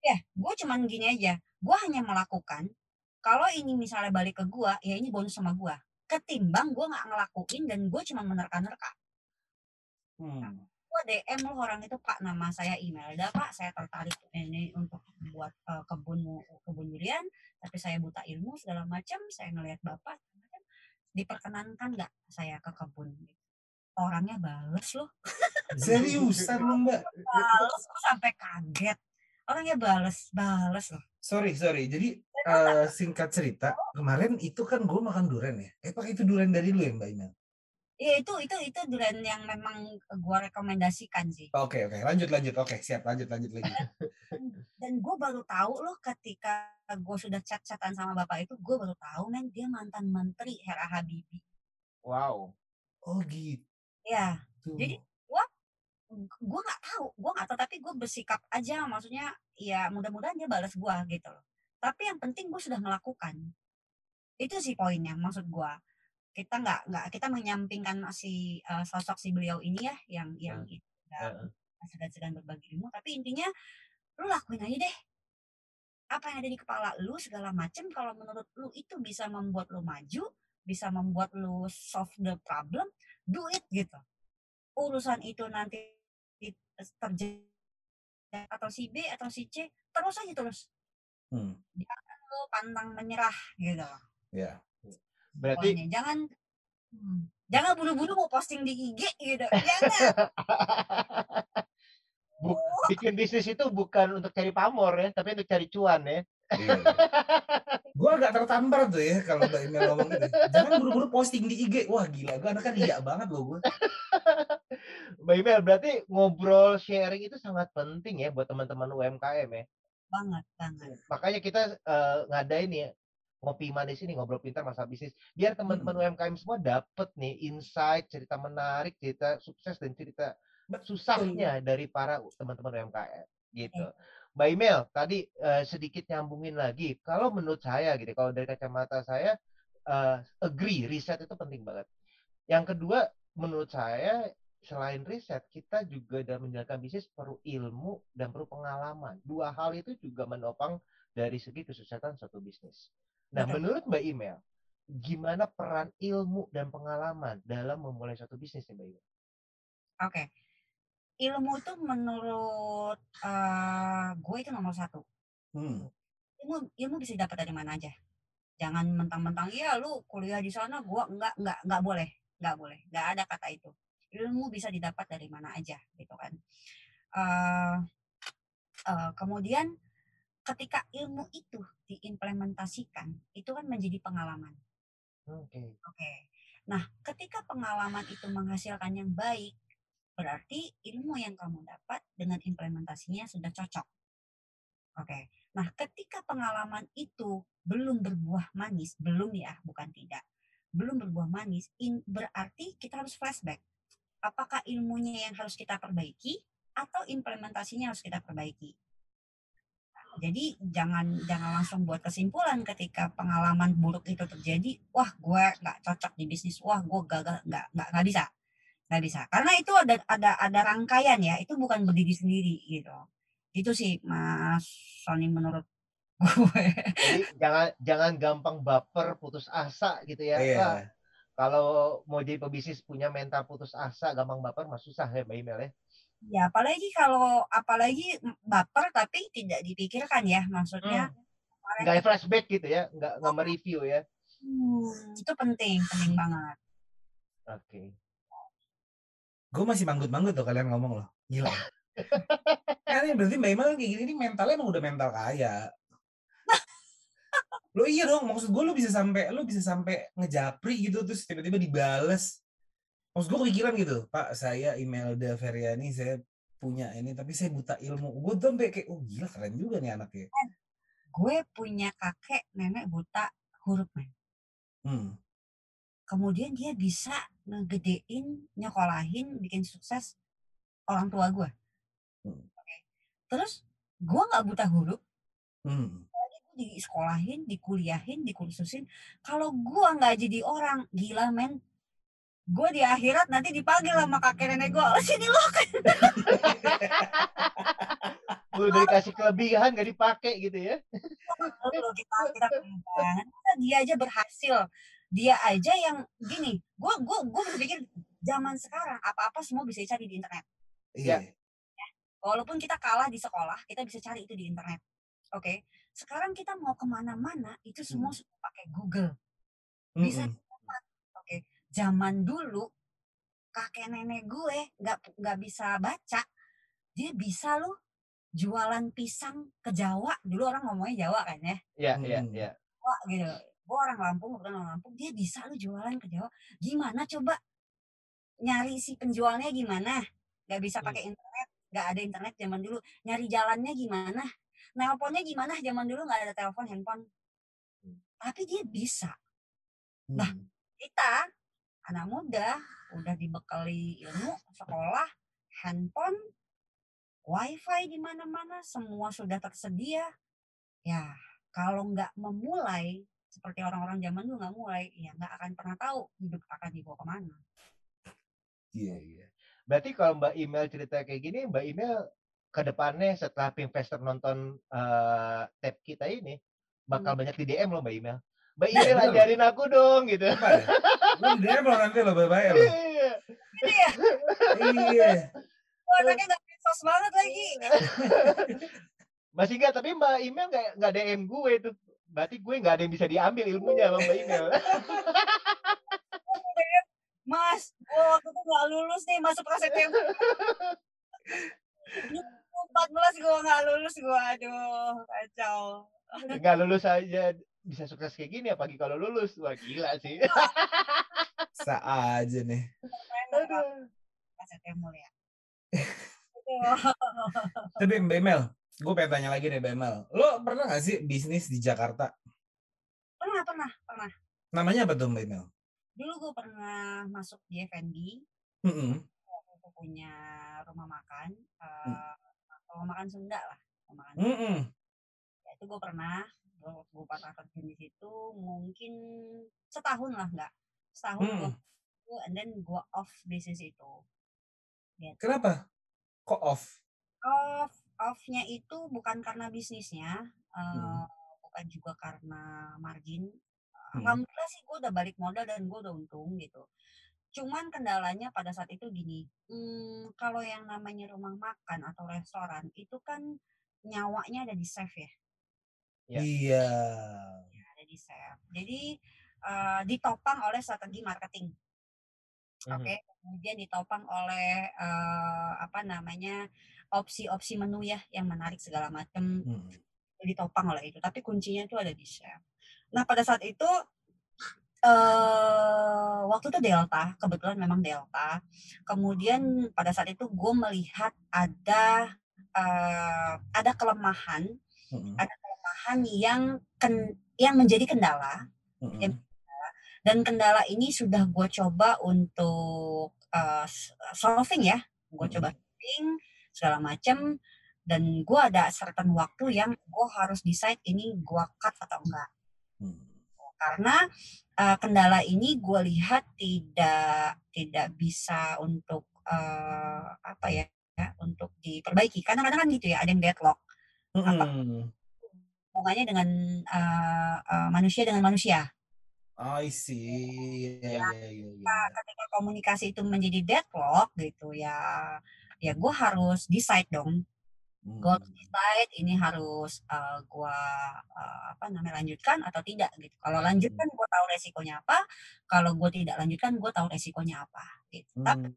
ya gue cuman gini aja. Gue hanya melakukan kalau ini misalnya balik ke gue ya ini bonus sama gue ketimbang gue nggak ngelakuin dan gue cuma menerka-nerka. Hmm. Gue DM loh orang itu pak nama saya Imelda pak. Saya tertarik ini untuk buat uh, kebun kebun durian tapi saya buta ilmu segala macam saya ngelihat bapak diperkenankan nggak saya ke kebun? Orangnya bales loh. Seriusan lo Mbak? Bales sampai kaget. Orangnya bales, bales loh. Sorry, sorry. Jadi uh, singkat cerita, kemarin itu kan gue makan durian ya. Eh, pakai itu durian dari lu ya Mbak Ina? Iya itu itu itu durian yang memang gue rekomendasikan sih. Oke okay, oke okay. lanjut lanjut oke okay, siap lanjut lanjut lagi. Dan gue baru tahu loh ketika gue sudah chat-chatan sama bapak itu gue baru tahu men dia mantan menteri Hera Habibie. Wow. Oh gitu. Ya. Jadi gue nggak tahu gue nggak tahu tapi gue bersikap aja maksudnya ya mudah-mudahan dia balas gue gitu loh. Tapi yang penting gue sudah melakukan. Itu sih poinnya maksud gue kita nggak nggak kita menyampingkan si uh, sosok si beliau ini ya yang yang uh. segan-segan berbagi ilmu tapi intinya lu lakuin aja deh apa yang ada di kepala lu segala macem kalau menurut lu itu bisa membuat lu maju bisa membuat lu solve the problem do it gitu urusan itu nanti terjadi atau si B atau si C terus aja terus hmm. jangan lu pantang menyerah gitu ya Berarti Pokoknya jangan hmm, jangan buru-buru mau posting di IG gitu. Jangan. Bu, bikin bisnis itu bukan untuk cari pamor ya, tapi untuk cari cuan ya. Iya. gue agak tertampar tuh ya kalau Mbak Email ngomong gitu. Jangan buru-buru posting di IG. Wah gila, gue anaknya iya banget loh gue. Mbak Email, berarti ngobrol sharing itu sangat penting ya buat teman-teman UMKM ya. Banget, banget. Makanya kita uh, ngadain ya ngopi manis ini ngobrol pintar masalah bisnis biar teman-teman hmm. UMKM semua dapat nih insight cerita menarik cerita sukses dan cerita susahnya dari para teman-teman UMKM gitu Mbak Email tadi uh, sedikit nyambungin lagi kalau menurut saya gitu kalau dari kacamata saya uh, agree riset itu penting banget yang kedua menurut saya selain riset kita juga dalam menjalankan bisnis perlu ilmu dan perlu pengalaman dua hal itu juga menopang dari segi kesuksesan suatu bisnis Nah, menurut Mbak Email, gimana peran ilmu dan pengalaman dalam memulai suatu bisnis nih Mbak Email? Oke. Okay. Ilmu itu menurut uh, gue itu nomor satu. Hmm. Ilmu, ilmu bisa dapat dari mana aja. Jangan mentang-mentang, iya lu kuliah di sana, gue enggak, enggak, enggak boleh. Enggak boleh. Enggak ada kata itu. Ilmu bisa didapat dari mana aja, gitu kan. Uh, uh, kemudian ketika ilmu itu diimplementasikan, itu kan menjadi pengalaman. Oke. Okay. Oke. Okay. Nah, ketika pengalaman itu menghasilkan yang baik, berarti ilmu yang kamu dapat dengan implementasinya sudah cocok. Oke. Nah, ketika pengalaman itu belum berbuah manis, belum ya, bukan tidak. Belum berbuah manis, in, berarti kita harus flashback. Apakah ilmunya yang harus kita perbaiki atau implementasinya harus kita perbaiki? Jadi jangan jangan langsung buat kesimpulan ketika pengalaman buruk itu terjadi, wah gue nggak cocok di bisnis, wah gue gagal nggak nggak bisa, nggak bisa. Karena itu ada ada ada rangkaian ya, itu bukan berdiri sendiri gitu. Itu sih Mas Sony menurut gue. Jadi jangan jangan gampang baper putus asa gitu ya. Iya. Nah, kalau mau jadi pebisnis punya mental putus asa, gampang baper mah susah ya Mbak Email ya. Ya, apalagi kalau apalagi baper tapi tidak dipikirkan ya, maksudnya hmm. nggak flashback gitu ya, nggak nggak mereview ya. Hmm, itu penting, penting banget. Oke. Okay. Gue masih manggut-manggut tuh kalian ngomong loh, gila. kan berarti Mbak Imal kayak gini ini mentalnya emang udah mental kaya. lo iya dong, maksud gue lo bisa sampai lo bisa sampai ngejapri gitu terus tiba-tiba dibales Maksud gue kepikiran gitu, Pak, saya Imelda Feryani, saya punya ini, tapi saya buta ilmu. Gue tuh sampai kayak, oh gila keren juga nih anaknya. Kan, gue punya kakek, nenek buta huruf, men. Hmm. Kemudian dia bisa ngegedein, nyekolahin, bikin sukses orang tua gue. Hmm. Okay. Terus, gue gak buta huruf. Hmm di sekolahin, dikuliahin, dikursusin. Kalau gue nggak jadi orang, gila men, gue di akhirat nanti dipanggil sama kakek nenek gue oh, sini lo kan udah dikasih kelebihan gak dipakai gitu ya Betul, kita kita kelebihan dia aja berhasil dia aja yang gini gue gue gue berpikir zaman sekarang apa apa semua bisa dicari di internet. Iya. Ya. walaupun kita kalah di sekolah kita bisa cari itu di internet. Oke okay? sekarang kita mau ke mana-mana itu semua hmm. pakai Google. Bisa hmm. zaman dulu kakek nenek gue nggak nggak bisa baca dia bisa loh jualan pisang ke Jawa. Dulu orang ngomongnya Jawa kan ya? Iya iya iya. Jawa gitu gue orang Lampung bukan orang Lampung dia bisa lo jualan ke Jawa. Gimana coba? Nyari si penjualnya gimana? Nggak bisa pakai internet nggak ada internet zaman dulu. Nyari jalannya gimana? Nelponnya gimana? Zaman dulu nggak ada telepon handphone. Hmm. tapi dia bisa. Nah hmm. kita anak muda udah dibekali ilmu sekolah handphone wifi di mana-mana semua sudah tersedia. Ya kalau nggak memulai seperti orang-orang zaman dulu nggak mulai ya nggak akan pernah tahu hidup akan dibawa ke mana iya yeah, iya yeah. berarti kalau mbak email cerita kayak gini mbak email ke depannya setelah Pinvestor nonton uh, tab kita ini bakal hmm. banyak di DM loh Mbak Email. Mbak nah, Email ajarin aku dong gitu. Lu di DM loh nanti lo bye-bye lo. Iya. Iya. Iya. Anaknya gak pinsos banget lagi. Masih enggak, tapi Mbak Email nggak nggak DM gue itu. Berarti gue nggak ada yang bisa diambil ilmunya sama Mbak Email. Mas, gue waktu itu nggak lulus nih masuk prasetya. 14 gue nggak lulus gue aduh kacau nggak lulus aja bisa sukses kayak gini apalagi kalau lulus. Wah gila sih. Sa aja nih. Aduh. Ya. Tapi Mbak Emel gue pengen tanya lagi deh Mbak Emel lo pernah gak sih bisnis di Jakarta? Pernah pernah pernah. Namanya apa tuh Mbak Emel dulu gue pernah masuk di F&B mm -hmm. punya rumah makan uh, kalau makan Sunda lah makan mm -mm. ya itu gue pernah. Gue, gue pernah kerja di situ mungkin setahun lah nggak. Setahun mm. gue and then gue off bisnis itu. Gitu. kenapa? Kok off? Off offnya itu bukan karena bisnisnya uh, bukan juga karena margin hmm. alhamdulillah sih gue udah balik modal dan gue udah untung gitu Cuman kendalanya pada saat itu gini, hmm, kalau yang namanya rumah makan atau restoran itu kan nyawanya ada di save ya. ya. Iya. Ya, ada di save. Jadi uh, ditopang oleh strategi marketing. Mm-hmm. Oke, okay? kemudian ditopang oleh uh, apa namanya opsi-opsi menu ya yang menarik segala macam. Mm. Ditopang oleh itu, tapi kuncinya itu ada di save. Nah pada saat itu uh, waktu itu Delta, kebetulan memang Delta. Kemudian pada saat itu gue melihat ada uh, ada kelemahan, mm-hmm. ada kelemahan yang ken, yang menjadi kendala, mm-hmm. yang, dan kendala ini sudah gue coba untuk uh, solving ya, gue mm-hmm. coba solving segala macam dan gue ada certain waktu yang gue harus decide ini gue cut atau enggak. Mm-hmm. Karena uh, kendala ini gue lihat tidak tidak bisa untuk uh, apa ya, ya untuk diperbaiki. Karena kadang kan gitu ya, ada yang deadlock. Mm -hmm. Apa hubungannya dengan uh, uh, manusia dengan manusia. I see. Yeah, yeah, yeah, yeah. Ketika komunikasi itu menjadi deadlock gitu ya, ya gue harus decide dong hmm. gue decide ini harus uh, eh, gue uh, apa namanya lanjutkan atau tidak gitu kalau lanjutkan gue tahu resikonya apa kalau gue tidak lanjutkan gue tahu resikonya apa gitu hmm. tapi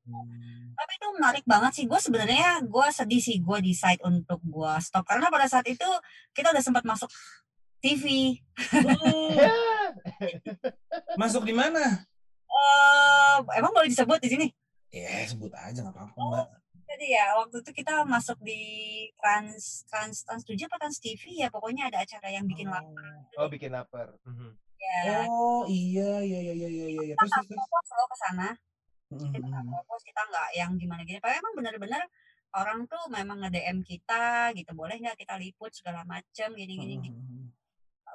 tapi itu menarik banget sih gue sebenarnya gue sedih sih gue decide untuk gue stop karena pada saat itu kita udah sempat masuk TV hmm. masuk di mana uh, emang boleh disebut di sini Ya, sebut aja nggak apa-apa, Mbak. Jadi ya waktu itu kita masuk di Trans Trans Trans 7 apa Trans TV ya pokoknya ada acara yang bikin oh. lapar. Oh, bikin lapar. Mm-hmm. Ya. Oh, iya iya iya iya iya iya. Terus terus terus selalu ke sana. Mm-hmm. Kita fokus kita nggak yang gimana gini. Tapi emang benar-benar orang tuh memang nge-DM kita gitu. Boleh nggak kita liput segala macam gini-gini gitu.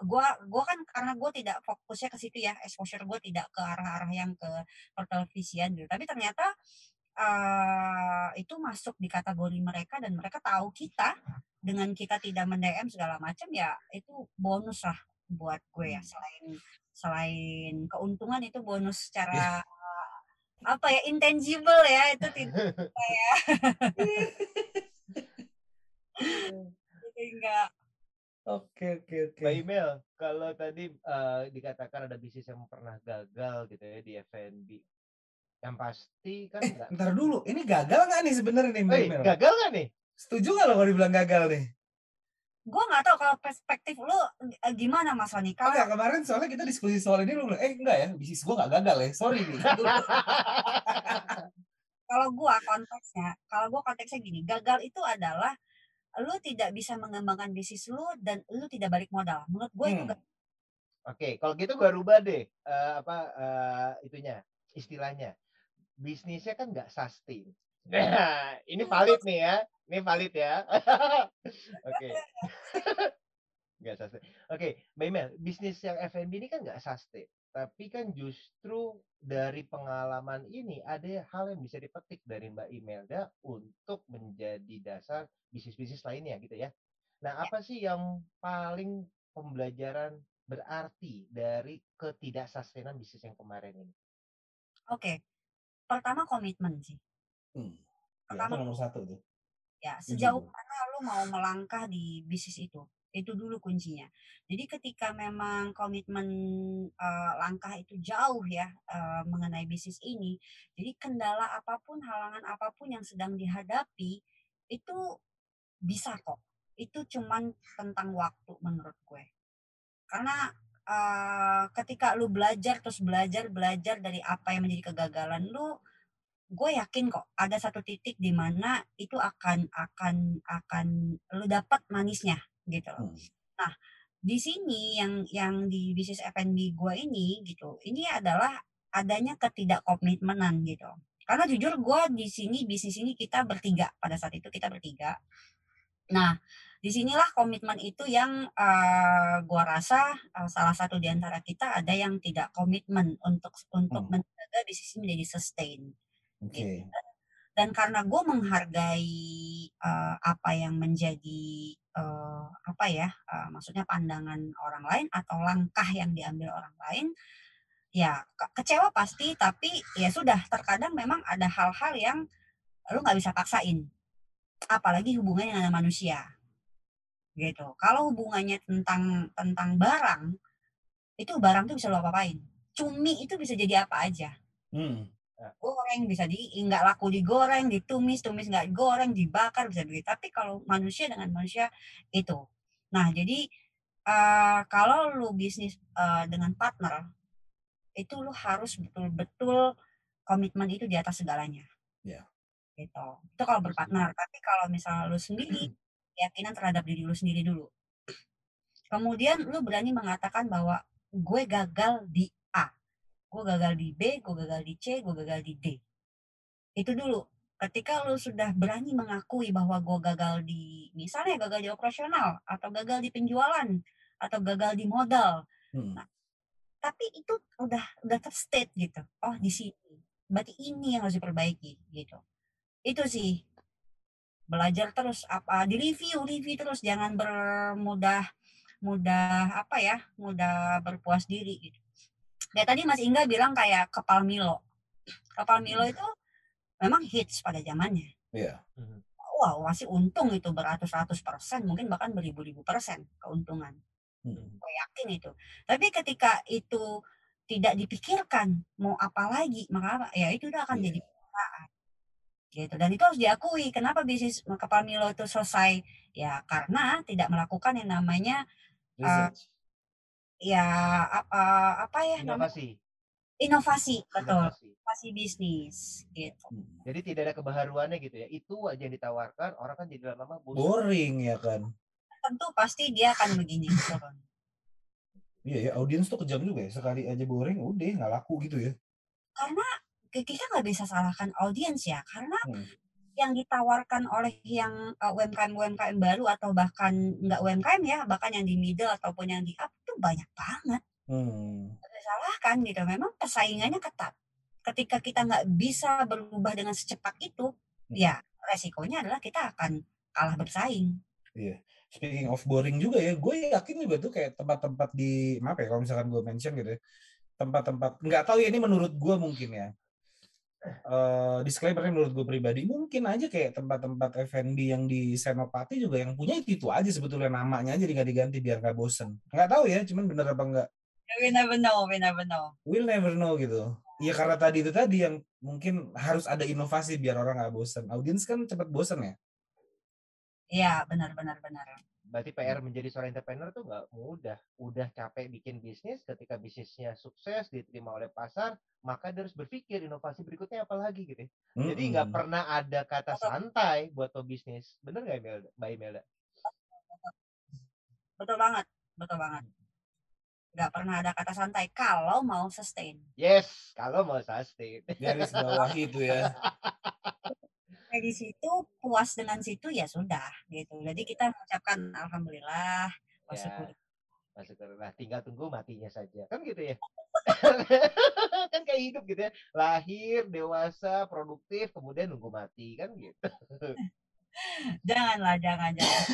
Gua gua kan karena gue tidak fokusnya ke situ ya, exposure gue tidak ke arah-arah yang ke pertelevisian gitu. Tapi ternyata uh, itu masuk di kategori mereka dan mereka tahu kita dengan kita tidak mendm segala macam ya itu bonus lah buat gue ya hmm. selain selain keuntungan itu bonus secara yeah. apa ya intangible ya itu tidak ya enggak Oke oke oke. Mbak Email, kalau tadi uh, dikatakan ada bisnis yang pernah gagal gitu ya di F&B, yang pasti kan eh, enggak. Ntar dulu, ini gagal nggak nih sebenarnya nih Mbak? Gagal nggak nih? Setuju nggak lo kalau dibilang gagal nih? Gue nggak tahu kalau perspektif lu eh, gimana Mas Sony. Kalau Enggak, kemarin soalnya kita diskusi soal ini lu bilang, eh enggak ya, bisnis gue nggak gagal ya, sorry nih. kalau gue konteksnya, kalau gue konteksnya gini, gagal itu adalah lu tidak bisa mengembangkan bisnis lu dan lu tidak balik modal. Menurut gue hmm. itu Oke, okay, kalau gitu gue rubah deh uh, apa uh, itunya istilahnya. Bisnisnya kan nggak sustain. Nah, ini valid nih ya. Ini valid ya. Oke. Nggak sustain. Oke, okay, Mbak Imel, bisnis yang F&B ini kan nggak sustain. Tapi kan justru dari pengalaman ini ada hal yang bisa dipetik dari Mbak Imelda untuk menjadi dasar bisnis-bisnis lainnya gitu ya. Nah, apa sih yang paling pembelajaran berarti dari ketidaksustainan bisnis yang kemarin ini? Oke, pertama komitmen sih. Hmm. Ya, pertama ya, nomor satu tuh. Ya, sejauh mana lu mau melangkah di bisnis itu? Itu dulu kuncinya. Jadi ketika memang komitmen uh, langkah itu jauh ya uh, mengenai bisnis ini, jadi kendala apa pun, halangan apa pun yang sedang dihadapi itu bisa kok. Itu cuman tentang waktu menurut gue. Karena uh, ketika lu belajar terus belajar belajar dari apa yang menjadi kegagalan lu, gue yakin kok ada satu titik di mana itu akan akan akan lu dapat manisnya gitu Hmm. Nah, di sini yang yang di bisnis F&B gue ini gitu, ini adalah adanya ketidakkomitmenan gitu. Karena jujur gue di sini bisnis ini kita bertiga pada saat itu kita bertiga. Nah, di sinilah komitmen itu yang uh, gue rasa uh, salah satu di antara kita ada yang tidak komitmen untuk untuk hmm. menjaga bisnis menjadi sustain. Okay. Gitu dan karena gue menghargai uh, apa yang menjadi uh, apa ya uh, maksudnya pandangan orang lain atau langkah yang diambil orang lain ya ke kecewa pasti tapi ya sudah terkadang memang ada hal-hal yang lu nggak bisa paksain apalagi hubungannya dengan manusia gitu. Kalau hubungannya tentang tentang barang itu barang tuh bisa lo apain cumi itu bisa jadi apa aja. Hmm. Goreng bisa di nggak laku digoreng ditumis tumis nggak goreng dibakar bisa begitu tapi kalau manusia dengan manusia itu. Nah jadi uh, kalau lu bisnis uh, dengan partner itu lu harus betul-betul komitmen itu di atas segalanya. Yeah. gitu. Itu kalau berpartner. Tapi kalau misalnya lu sendiri keyakinan terhadap diri lu sendiri dulu kemudian lu berani mengatakan bahwa gue gagal di gue gagal di B, gue gagal di C, gue gagal di D. Itu dulu. Ketika lu sudah berani mengakui bahwa gue gagal di, misalnya gagal di operasional, atau gagal di penjualan, atau gagal di modal. Hmm. Nah, tapi itu udah udah terstate gitu. Oh di sini. Berarti ini yang harus diperbaiki gitu. Itu sih belajar terus apa di review review terus jangan bermudah mudah apa ya mudah berpuas diri gitu kayak tadi Mas Ingga bilang kayak kepal Milo. Kepal Milo hmm. itu memang hits pada zamannya. Iya. Yeah. Wow, masih untung itu beratus-ratus persen, mungkin bahkan beribu-ribu persen keuntungan. Hmm. Gue yakin itu. Tapi ketika itu tidak dipikirkan mau apa lagi, maka ya itu udah akan yeah. jadi perusahaan. Gitu. Dan itu harus diakui. Kenapa bisnis kepal Milo itu selesai? Ya karena tidak melakukan yang namanya uh, ya apa apa ya inovasi. Inovasi betul. Inovasi, inovasi bisnis gitu. Hmm. jadi tidak ada kebaharuannya gitu ya. Itu aja yang ditawarkan orang kan jadi lama-lama boring ya kan? Tentu pasti dia akan begini gitu kan iya ya audiens tuh kejam juga ya. Sekali aja boring udah nggak laku gitu ya. Karena kita nggak bisa salahkan audiens ya karena hmm. yang ditawarkan oleh yang uh, UMKM UMKM baru atau bahkan nggak UMKM ya bahkan yang di middle ataupun yang di up itu banyak banget. Hmm. salahkan gitu memang persaingannya ketat. Ketika kita nggak bisa berubah dengan secepat itu hmm. ya resikonya adalah kita akan kalah bersaing. Iya. Speaking of boring juga ya gue yakin juga tuh kayak tempat-tempat di maaf ya kalau misalkan gue mention gitu ya tempat-tempat nggak tahu ya ini menurut gue mungkin ya uh, disclaimer menurut gue pribadi mungkin aja kayak tempat-tempat F&B yang di Senopati juga yang punya itu, itu aja sebetulnya namanya aja nggak diganti biar nggak bosen. Nggak tahu ya cuman bener apa enggak we never know we never know. We'll never know gitu. Ya karena tadi itu tadi yang mungkin harus ada inovasi biar orang nggak bosen. Audiens kan cepat bosen ya? Iya benar benar benar berarti PR menjadi seorang entrepreneur tuh nggak mudah. Udah capek bikin bisnis, ketika bisnisnya sukses diterima oleh pasar, maka dia harus berpikir inovasi berikutnya apa lagi gitu. Mm-hmm. Jadi nggak pernah ada kata santai buat bisnis. Bener nggak Imelda? Mbak Imelda? Betul banget, betul banget. Nggak pernah ada kata santai kalau mau sustain. Yes, kalau mau sustain. Garis bawah itu ya. sampai di situ puas dengan situ ya sudah gitu. Jadi kita mengucapkan alhamdulillah, bersyukur. Ya. Nah, tinggal tunggu matinya saja. Kan gitu ya. kan kayak hidup gitu ya. Lahir, dewasa, produktif, kemudian nunggu mati kan gitu. Janganlah, jangan jangan.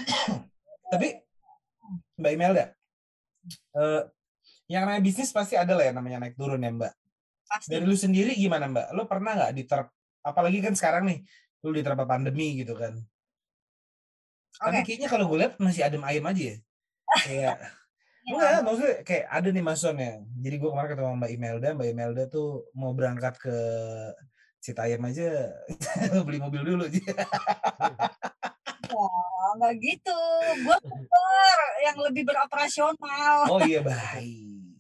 Tapi Mbak Imelda, uh, yang namanya bisnis pasti ada lah ya namanya naik turun ya Mbak. Pasti. Dari lu sendiri gimana Mbak? Lo pernah nggak diter apalagi kan sekarang nih lu diterapkan pandemi gitu kan. Okay. Tapi kayaknya kalau gue lihat masih adem ayem aja ya. Kayak Enggak, iya. maksudnya kayak ada nih masonnya. Jadi gue kemarin ketemu Mbak Imelda, Mbak Imelda tuh mau berangkat ke Citayam aja beli mobil dulu. Oh, enggak gitu. Gue super yang lebih beroperasional. Oh iya, baik.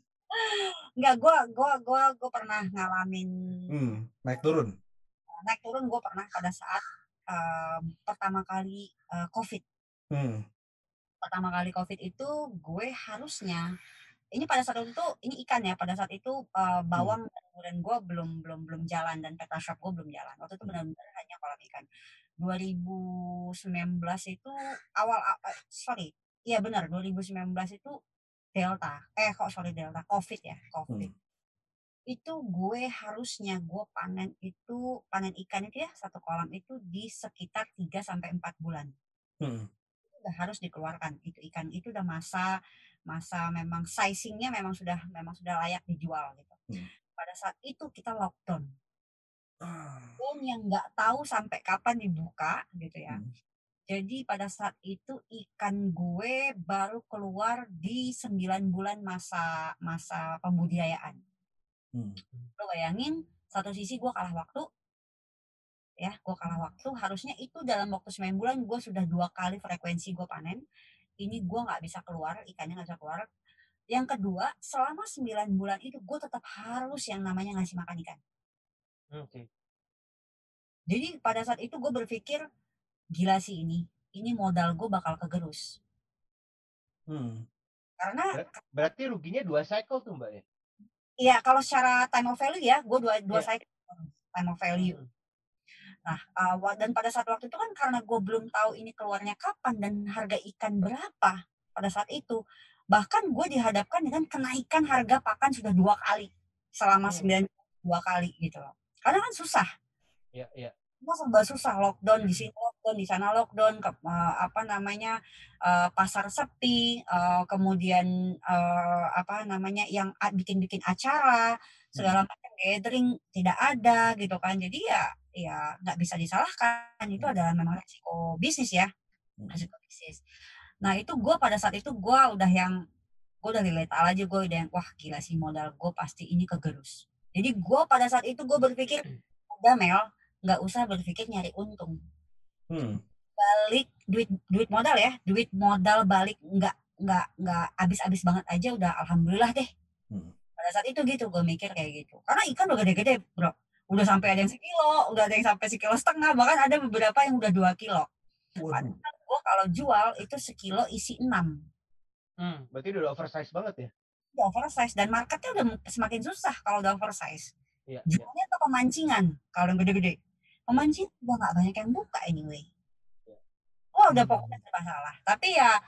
Enggak, gue gua gua gua pernah ngalamin hmm, naik turun naik turun gue pernah pada saat um, pertama kali uh, covid. Hmm. pertama kali covid itu gue harusnya ini pada saat itu ini ikan ya pada saat itu uh, bawang hmm. dan gue belum belum belum jalan dan peta shop gue belum jalan. Waktu itu hmm. benar-benar hanya kolam ikan. 2019 itu awal uh, sorry iya benar 2019 itu delta. Eh kok sorry delta? Covid ya covid. Hmm itu gue harusnya gue panen itu panen ikan itu ya satu kolam itu di sekitar 3 sampai empat bulan. Hmm. Udah harus dikeluarkan itu ikan itu udah masa masa memang sizingnya memang sudah memang sudah layak dijual gitu. Hmm. Pada saat itu kita lockdown. Dan yang nggak tahu sampai kapan dibuka gitu ya. Hmm. Jadi pada saat itu ikan gue baru keluar di 9 bulan masa masa pembudidayaan. Hmm. Lo bayangin satu sisi gue kalah waktu, ya gue kalah waktu. Harusnya itu dalam waktu 9 bulan gue sudah dua kali frekuensi gue panen. Ini gue nggak bisa keluar, ikannya nggak bisa keluar. Yang kedua, selama 9 bulan itu gue tetap harus yang namanya ngasih makan ikan. Oke. Okay. Jadi pada saat itu gue berpikir, gila sih ini, ini modal gue bakal kegerus. Hmm. Karena berarti ruginya dua cycle tuh mbak ya? Iya, kalau secara time of value ya, gue dua dua yeah. cycle time of value. Hmm. Nah, uh, dan pada saat waktu itu kan karena gue belum tahu ini keluarnya kapan dan harga ikan berapa pada saat itu, bahkan gue dihadapkan dengan kenaikan harga pakan sudah dua kali selama hmm. sembilan dua kali gitu loh. Karena kan susah. Iya, iya semua serba susah lockdown di sini lockdown di sana lockdown ke, uh, apa namanya uh, pasar sepi uh, kemudian uh, apa namanya yang bikin-bikin acara segala hmm. macam gathering tidak ada gitu kan. Jadi ya ya nggak bisa disalahkan. Itu adalah memang resiko bisnis ya hmm. resiko bisnis. Nah itu gue pada saat itu gue udah yang gue udah relate aja gue udah yang wah gila sih modal gue pasti ini kegerus. Jadi gue pada saat itu gue berpikir udah Mel nggak usah berpikir nyari untung hmm. balik duit duit modal ya. Duit modal balik nggak nggak nggak habis-habis banget aja udah alhamdulillah deh. Hmm. pada saat itu gitu gue mikir kayak gitu. Karena ikan udah gede-gede bro. Udah sampai ada yang sekilo udah ada yang sampai sekilo setengah bahkan ada beberapa yang udah dua kilo. Padahal gue kalau jual itu sekilo isi enam. Hmm, berarti udah oversize banget ya? Udah oversize dan marketnya udah semakin susah kalau udah oversize. Iya, iya. Jualnya iya. ke pemancingan kalau yang gede-gede pemancing udah nggak banyak yang buka anyway. Oh udah hmm. pokoknya serba salah tapi ya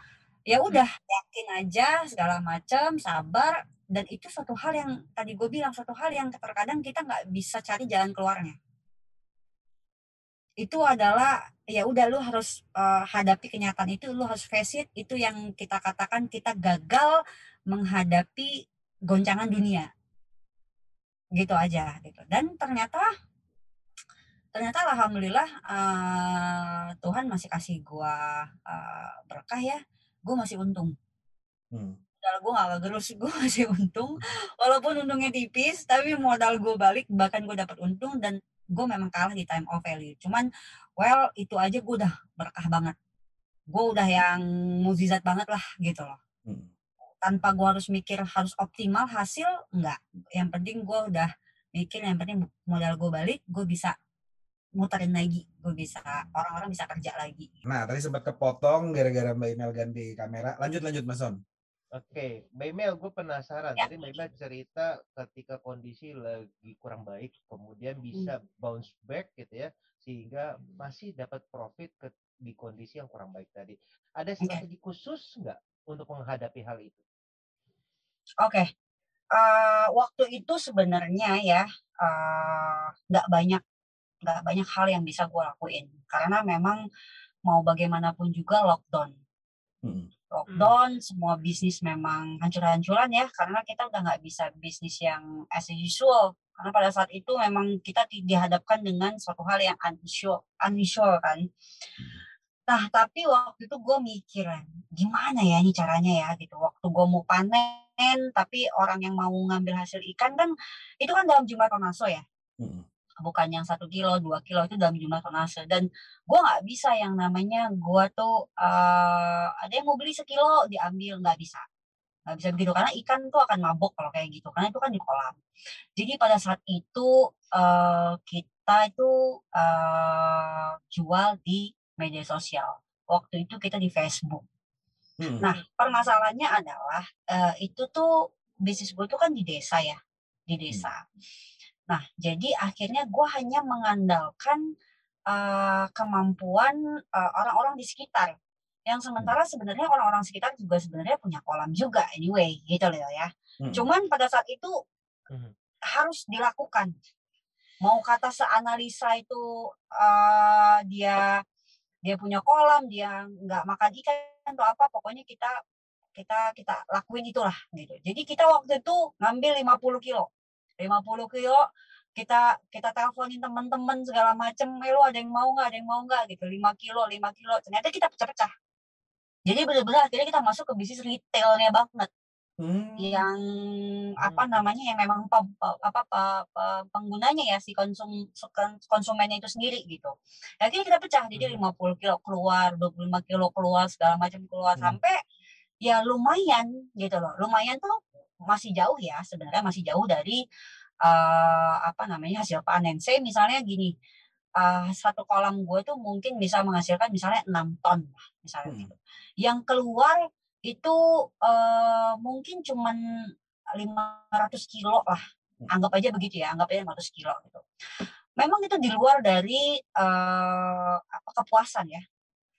ya udah yakin aja segala macam sabar. Dan itu suatu hal yang tadi gue bilang suatu hal yang terkadang kita nggak bisa cari jalan keluarnya. Itu adalah ya udah lu harus uh, hadapi kenyataan itu lu harus face it. Itu yang kita katakan kita gagal menghadapi goncangan dunia. Gitu aja gitu. Dan ternyata ternyata alhamdulillah uh, Tuhan masih kasih gue uh, berkah ya. Gue masih untung. Hmm. modal gue gak gerus gue masih untung. Walaupun untungnya tipis tapi modal gue balik bahkan gue dapat untung dan gue memang kalah di time of value. Cuman well itu aja gue udah berkah banget. Gue udah yang mukjizat banget lah gitu loh. Hmm. Tanpa gue harus mikir harus optimal hasil enggak yang penting gue udah mikir yang penting modal gue balik gue bisa muterin lagi gue bisa orang-orang bisa kerja lagi nah tadi sempat kepotong gara-gara mbak Imel ganti kamera lanjut lanjut Mas Son Oke, Mbak Imel, gue penasaran. Ya. Tadi Mbak Imel cerita ketika kondisi lagi kurang baik, kemudian bisa hmm. bounce back gitu ya, sehingga masih dapat profit ke, di kondisi yang kurang baik tadi. Ada strategi okay. khusus nggak untuk menghadapi hal itu? Oke, okay. uh, waktu itu sebenarnya ya uh, nggak banyak nggak banyak hal yang bisa gue lakuin karena memang mau bagaimanapun juga lockdown. Hmm. Lockdown, hmm. semua bisnis memang hancur-hancuran ya karena kita udah nggak bisa bisnis yang as usual karena pada saat itu memang kita dihadapkan dengan suatu hal yang unusual, unusual kan. Hmm Nah, tapi waktu itu gue mikir, gimana ya ini caranya ya gitu. Waktu gue mau panen, tapi orang yang mau ngambil hasil ikan kan, itu kan dalam jumlah tonase ya. Hmm. Bukan yang satu kilo, dua kilo itu dalam jumlah tonase. Dan gue nggak bisa yang namanya gue tuh uh, ada yang mau beli sekilo diambil nggak bisa nggak bisa begitu karena ikan tuh akan mabok kalau kayak gitu karena itu kan di kolam jadi pada saat itu uh, kita itu uh, jual di media sosial. Waktu itu kita di Facebook. Hmm. Nah, permasalahannya adalah uh, itu tuh bisnis gue tuh kan di desa ya, di hmm. desa. Hmm. Nah, jadi akhirnya gue hanya mengandalkan uh, kemampuan uh, orang-orang di sekitar. Yang sementara hmm. sebenarnya orang-orang sekitar juga sebenarnya punya kolam juga anyway, gitu loh ya. Hmm. Cuman pada saat itu hmm. harus dilakukan. Mau kata seanalisa itu uh, dia dia punya kolam dia nggak makan ikan atau apa pokoknya kita kita kita lakuin itulah gitu jadi kita waktu itu ngambil 50 kilo 50 kilo kita kita teleponin teman-teman segala macem eh lu ada yang mau nggak? Ada yang mau nggak? Gitu. 5 kilo 5 kilo. Ternyata kita pecah-pecah. Jadi benar-benar akhirnya kita masuk ke bisnis retailnya banget. Hmm. yang apa namanya yang memang pe, pe, apa pe, pe, penggunanya ya si konsum konsumennya itu sendiri gitu. Jadi kita pecah. Jadi hmm. 50 kilo keluar, 25 kilo keluar, segala macam keluar. Hmm. sampai ya lumayan gitu loh. Lumayan tuh masih jauh ya sebenarnya masih jauh dari uh, apa namanya hasil panen. Saya misalnya gini, uh, satu kolam gue tuh mungkin bisa menghasilkan misalnya 6 ton misalnya hmm. gitu. Yang keluar itu uh, mungkin cuman 500 kilo lah hmm. anggap aja begitu ya anggap aja 500 kilo gitu memang itu di luar dari uh, apa kepuasan ya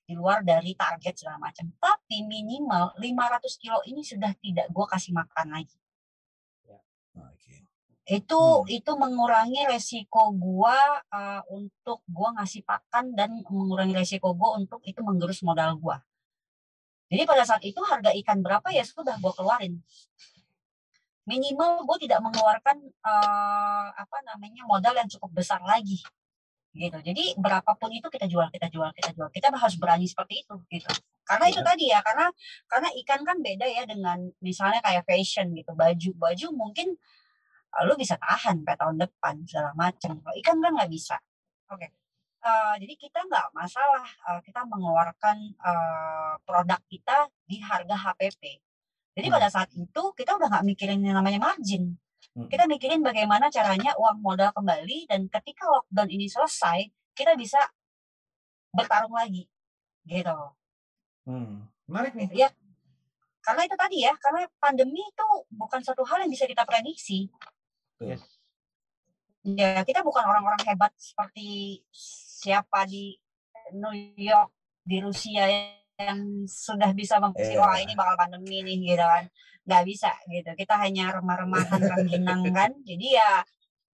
di luar dari target segala macam tapi minimal 500 kilo ini sudah tidak gue kasih makan lagi ya. okay. itu hmm. itu mengurangi resiko gue uh, untuk gue ngasih pakan dan mengurangi resiko gue untuk itu menggerus modal gue jadi pada saat itu harga ikan berapa ya sudah gue keluarin. Minimal gue tidak mengeluarkan uh, apa namanya modal yang cukup besar lagi gitu. Jadi berapapun itu kita jual, kita jual, kita jual. Kita harus berani seperti itu gitu. Karena itu iya. tadi ya, karena karena ikan kan beda ya dengan misalnya kayak fashion gitu, baju, baju mungkin uh, lu bisa tahan sampai tahun depan segala macam. Kalau ikan kan nggak bisa. Oke. Okay. Uh, jadi kita nggak masalah uh, kita mengeluarkan uh, produk kita di harga HPP. Jadi hmm. pada saat itu kita udah nggak mikirin yang namanya margin. Hmm. Kita mikirin bagaimana caranya uang modal kembali dan ketika lockdown ini selesai kita bisa bertarung lagi, gitu. Hmm. Menarik nih. Ya, karena itu tadi ya, karena pandemi itu bukan satu hal yang bisa kita prediksi. Yes. Ya, kita bukan orang-orang hebat seperti siapa di New York di Rusia yang sudah bisa memprediksi yeah. wah ini bakal pandemi nih gitu kan. Nggak bisa gitu. Kita hanya remah-remahan rengginang kan. Jadi ya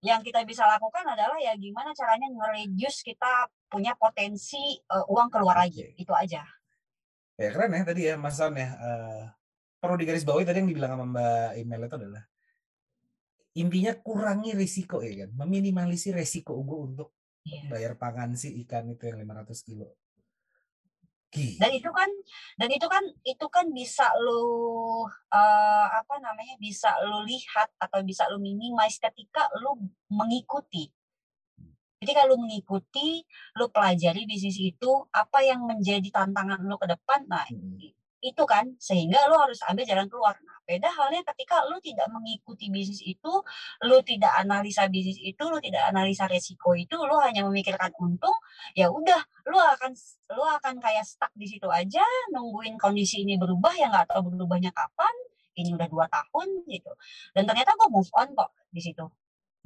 yang kita bisa lakukan adalah ya gimana caranya nge kita punya potensi uh, uang keluar lagi. Itu aja. Ya keren ya tadi ya Mas Son ya. Uh, perlu digarisbawahi tadi yang dibilang sama Mbak Email itu adalah intinya kurangi risiko ya kan. Meminimalisir risiko gue untuk yeah. bayar pangan sih ikan itu yang 500 kilo dan itu kan dan itu kan itu kan bisa lu uh, apa namanya bisa lu lihat atau bisa lu minimize ketika lu mengikuti jadi kalau mengikuti, lu pelajari bisnis itu, apa yang menjadi tantangan lu ke depan, nah hmm. Itu kan, sehingga lu harus ambil jalan keluar. Nah, beda halnya ketika lu tidak mengikuti bisnis itu, lu tidak analisa bisnis itu, lu tidak analisa resiko itu, lu hanya memikirkan untung, ya udah, lu akan lu akan kayak stuck di situ aja, nungguin kondisi ini berubah, ya nggak tahu berubahnya kapan, ini udah dua tahun gitu. Dan ternyata gue move on kok di situ.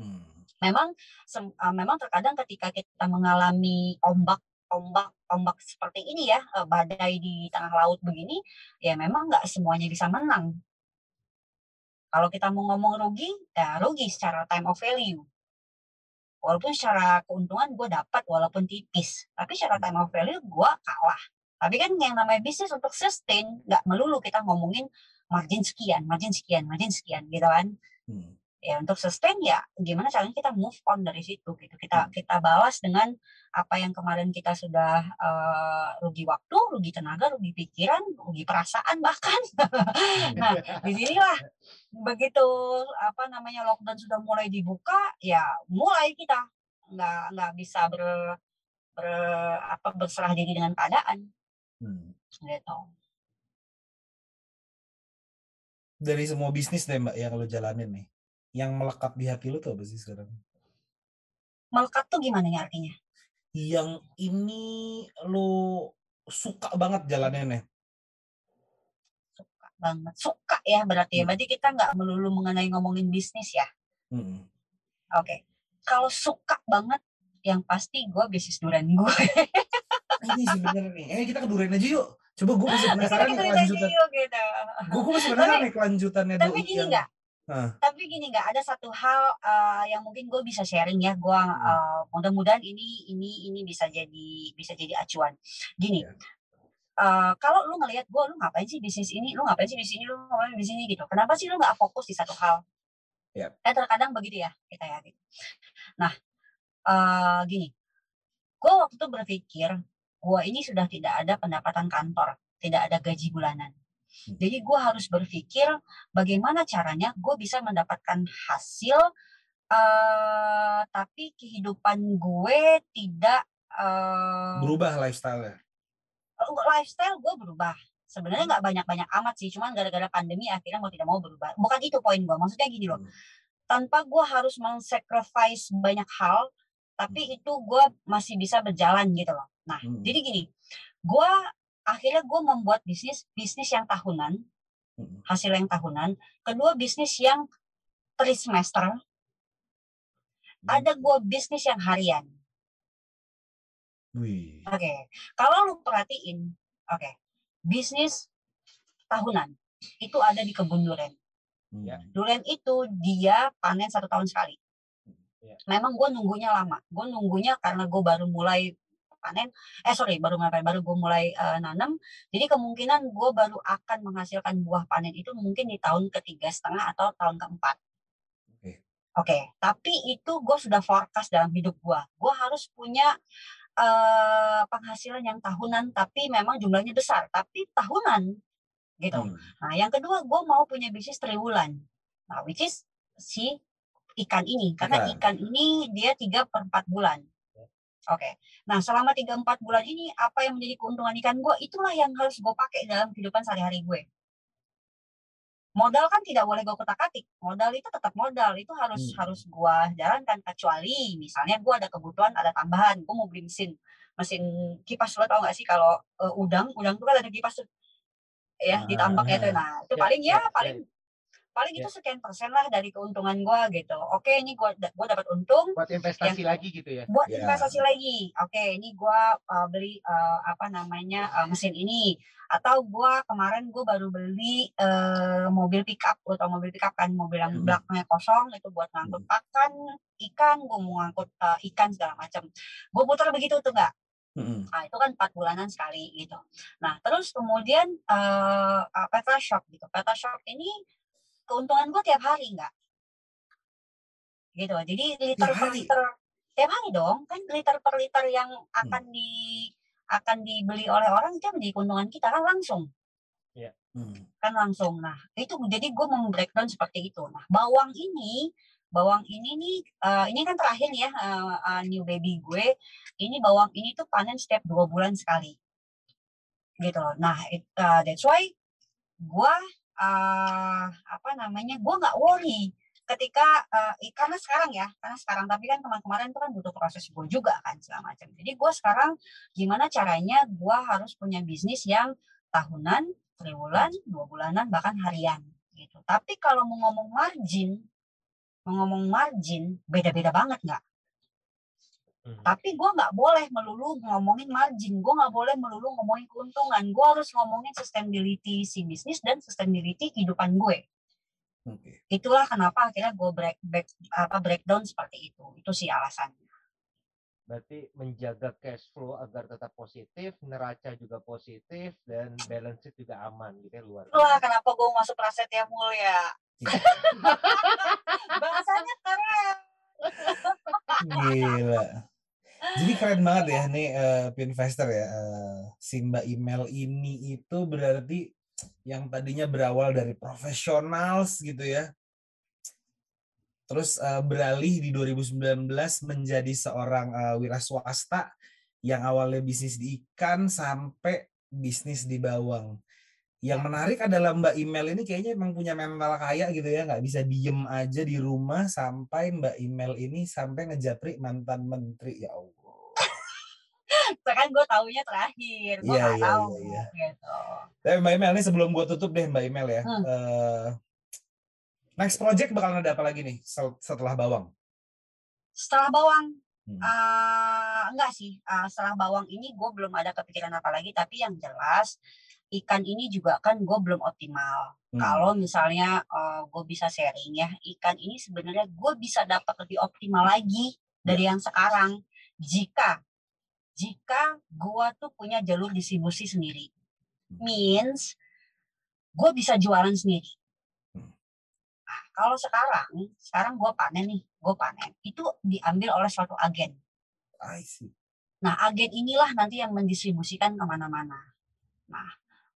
Hmm memang uh, memang terkadang ketika kita mengalami ombak ombak ombak seperti ini ya uh, badai di tengah laut begini ya memang nggak semuanya bisa menang. Kalau kita mau ngomong rugi ya rugi secara time of value. Walaupun secara keuntungan gue dapat walaupun tipis tapi secara time of value gue kalah. Tapi kan yang namanya bisnis untuk sustain nggak melulu kita ngomongin margin sekian margin sekian margin sekian gitu kan. Hmm ya untuk sustain ya gimana caranya kita move on dari situ gitu. Kita hmm. kita balas dengan apa yang kemarin kita sudah uh, rugi waktu rugi tenaga rugi pikiran rugi perasaan bahkan. Nah di sinilah begitu apa namanya lockdown sudah mulai dibuka ya mulai kita. Nggak nggak bisa ber, ber apa berserah diri dengan keadaan. Hmm. gitu. Dari semua bisnis deh mbak yang lo jalanin nih yang melekat di hati lu tuh apa sih sekarang? Melekat tuh gimana ya artinya? Yang ini lu suka banget jalannya nih. Suka banget. Suka ya berarti ya. Hmm. Berarti kita nggak melulu mengenai ngomongin bisnis ya. Hmm. Oke. Okay. Kalau suka banget yang pasti gue bisnis durian gue. ini sebenarnya nih. Eh kita ke durian aja yuk. Coba gue masih penasaran nih kelanjutan. Gitu. Gue masih penasaran nih kelanjutannya. Tapi gini nggak? Tapi gini nggak ada satu hal uh, yang mungkin gue bisa sharing ya. Gue uh, mudah-mudahan ini ini ini bisa jadi bisa jadi acuan. Gini, yeah. uh, kalau lu ngelihat gue, lu ngapain sih bisnis ini? Lu ngapain sih bisnis ini? Lu ngapain bisnis ini gitu? Kenapa sih lu nggak fokus di satu hal? Yeah. Eh terkadang begitu ya kita ya. Gitu. Nah, uh, gini, gue waktu itu berpikir gue ini sudah tidak ada pendapatan kantor, tidak ada gaji bulanan. Jadi gue harus berpikir bagaimana caranya gue bisa mendapatkan hasil, uh, tapi kehidupan gue tidak uh, berubah lifestyle-nya. Lifestyle gue berubah. Sebenarnya nggak banyak-banyak amat sih, cuman gara-gara pandemi akhirnya mau tidak mau berubah. Bukan itu poin gue. Maksudnya gini loh, hmm. tanpa gue harus meng-sacrifice banyak hal, tapi hmm. itu gue masih bisa berjalan gitu loh. Nah, hmm. jadi gini, gue akhirnya gue membuat bisnis bisnis yang tahunan hasil yang tahunan kedua bisnis yang trimester ada gue bisnis yang harian oke okay. kalau lu perhatiin oke okay. bisnis tahunan itu ada di kebun durian ya. durian itu dia panen satu tahun sekali ya. memang gue nunggunya lama gue nunggunya karena gue baru mulai panen. Eh sorry baru mulai baru gue mulai uh, nanam. Jadi kemungkinan gue baru akan menghasilkan buah panen itu mungkin di tahun ketiga setengah atau tahun keempat. Oke. Okay. tapi itu gue sudah forecast dalam hidup gue gue harus punya uh, penghasilan yang tahunan tapi memang jumlahnya besar tapi tahunan gitu. Hmm. nah yang kedua gue mau punya bisnis triwulan. Nah which is si ikan ini. Karena ikan ini dia tiga per empat bulan Oke. Okay. Nah, selama 3-4 bulan ini, apa yang menjadi keuntungan ikan gue, itulah yang harus gue pakai dalam kehidupan sehari-hari gue. Modal kan tidak boleh gue kotak-katik. Modal itu tetap modal. Itu harus hmm. harus gue jalankan. Kecuali misalnya gue ada kebutuhan, ada tambahan. Gue mau beli mesin. Mesin kipas. Lo tau gak sih kalau uh, udang, udang tuh kan ada kipas tuh. Ya, ditambak ya tuh. Nah, itu ya, paling ya, ya paling ya paling yeah. itu sekian persen lah dari keuntungan gue gitu oke ini gue gue dapat untung buat investasi yang, lagi gitu ya buat yeah. investasi lagi oke ini gue uh, beli uh, apa namanya uh, mesin ini atau gue kemarin gue baru beli uh, mobil pickup atau mobil pickup kan mobil yang hmm. belakangnya kosong itu buat ngangkut hmm. pakan ikan gue mau ngangkut uh, ikan segala macam gue putar begitu tuh enggak Mm-hmm. Nah, itu kan empat bulanan sekali gitu. Nah, terus kemudian uh, Petra Shop gitu. Petra Shop ini keuntungan gue tiap hari enggak gitu jadi liter per liter tiap hari dong kan liter per liter yang akan hmm. di akan dibeli oleh orang itu menjadi keuntungan kita kan langsung. Ya. hmm. kan langsung. Nah itu jadi gue mau breakdown seperti itu. Nah bawang ini bawang ini nih uh, ini kan terakhir ya uh, uh, new baby gue. Ini bawang ini tuh panen setiap dua bulan sekali. Gitu loh. Nah it, uh, that's why gue uh, apa namanya gue nggak worry ketika uh, karena sekarang ya karena sekarang tapi kan kemarin-kemarin itu kan butuh proses gue juga kan segala macam. Jadi gue sekarang gimana caranya gue harus punya bisnis yang tahunan triwulan dua bulanan bahkan harian gitu. Tapi kalau mau ngomong margin mau ngomong margin beda-beda banget nggak Hmm. Tapi gue nggak boleh melulu ngomongin margin, gue nggak boleh melulu ngomongin keuntungan. Gue harus ngomongin sustainability si bisnis dan sustainability kehidupan gue. Okay. Itulah kenapa akhirnya gue break, break apa breakdown seperti itu. Itu sih alasannya. Berarti menjaga cash flow agar tetap positif, neraca juga positif, dan balance sheet juga aman gitu ya luar. Wah, kenapa gue masuk prasetya mulia? Iya. Bahasanya keren. Gila. Jadi keren banget ya nih uh, Pinvestor ya. Uh, si Mbak Email ini itu berarti yang tadinya berawal dari profesional gitu ya. Terus uh, beralih di 2019 menjadi seorang uh, wira swasta yang awalnya bisnis di ikan sampai bisnis di bawang. Yang menarik adalah Mbak Email ini kayaknya emang punya mental kaya gitu ya, nggak bisa diem aja di rumah sampai Mbak Email ini sampai ngejapri mantan menteri ya Allah kan gue taunya terakhir gue yeah, yeah, tahu yeah, yeah. gitu tapi Mbak Imel ini sebelum gue tutup deh Mbak Imel ya hmm. uh, next project bakal ada apa lagi nih setelah bawang setelah bawang hmm. uh, enggak sih uh, setelah bawang ini gue belum ada kepikiran apa lagi tapi yang jelas ikan ini juga kan gue belum optimal. Hmm. Kalau misalnya uh, gue bisa sharing ya, ikan ini sebenarnya gue bisa dapat lebih optimal lagi dari ya. yang sekarang jika jika gue tuh punya jalur distribusi sendiri. Hmm. Means gue bisa jualan sendiri. Hmm. Nah, kalau sekarang, sekarang gue panen nih, gue panen, itu diambil oleh suatu agen. I see. Nah, agen inilah nanti yang mendistribusikan ke mana-mana. Nah,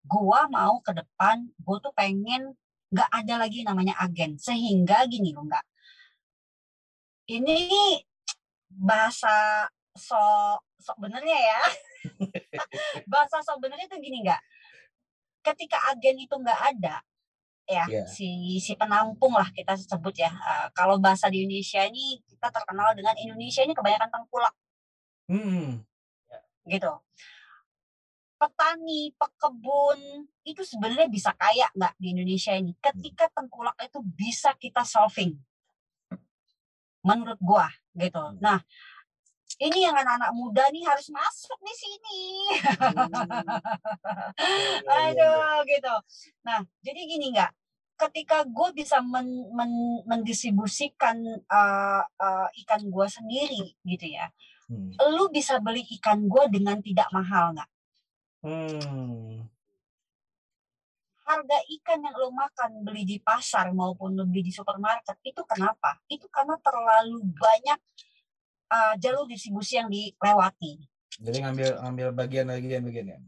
gue mau ke depan, gue tuh pengen nggak ada lagi namanya agen. Sehingga gini loh, nggak. Ini bahasa so sok benernya ya bahasa sok benernya itu gini nggak ketika agen itu nggak ada ya yeah. si si penampung lah kita sebut ya uh, kalau bahasa di Indonesia ini kita terkenal dengan Indonesia ini kebanyakan tengkulak hmm. gitu petani pekebun itu sebenarnya bisa kaya nggak di Indonesia ini ketika tengkulak itu bisa kita solving menurut gua gitu hmm. nah ini yang anak-anak muda nih harus masuk di sini. Hmm. Aduh gitu. Nah jadi gini nggak, ketika gue bisa men, men, mendistribusikan uh, uh, ikan gue sendiri gitu ya, hmm. lu bisa beli ikan gue dengan tidak mahal nggak? Hmm. Harga ikan yang lo makan beli di pasar maupun lo beli di supermarket itu kenapa? Itu karena terlalu banyak uh, jalur distribusi yang dilewati. Jadi ngambil ngambil bagian-bagian-bagian ya.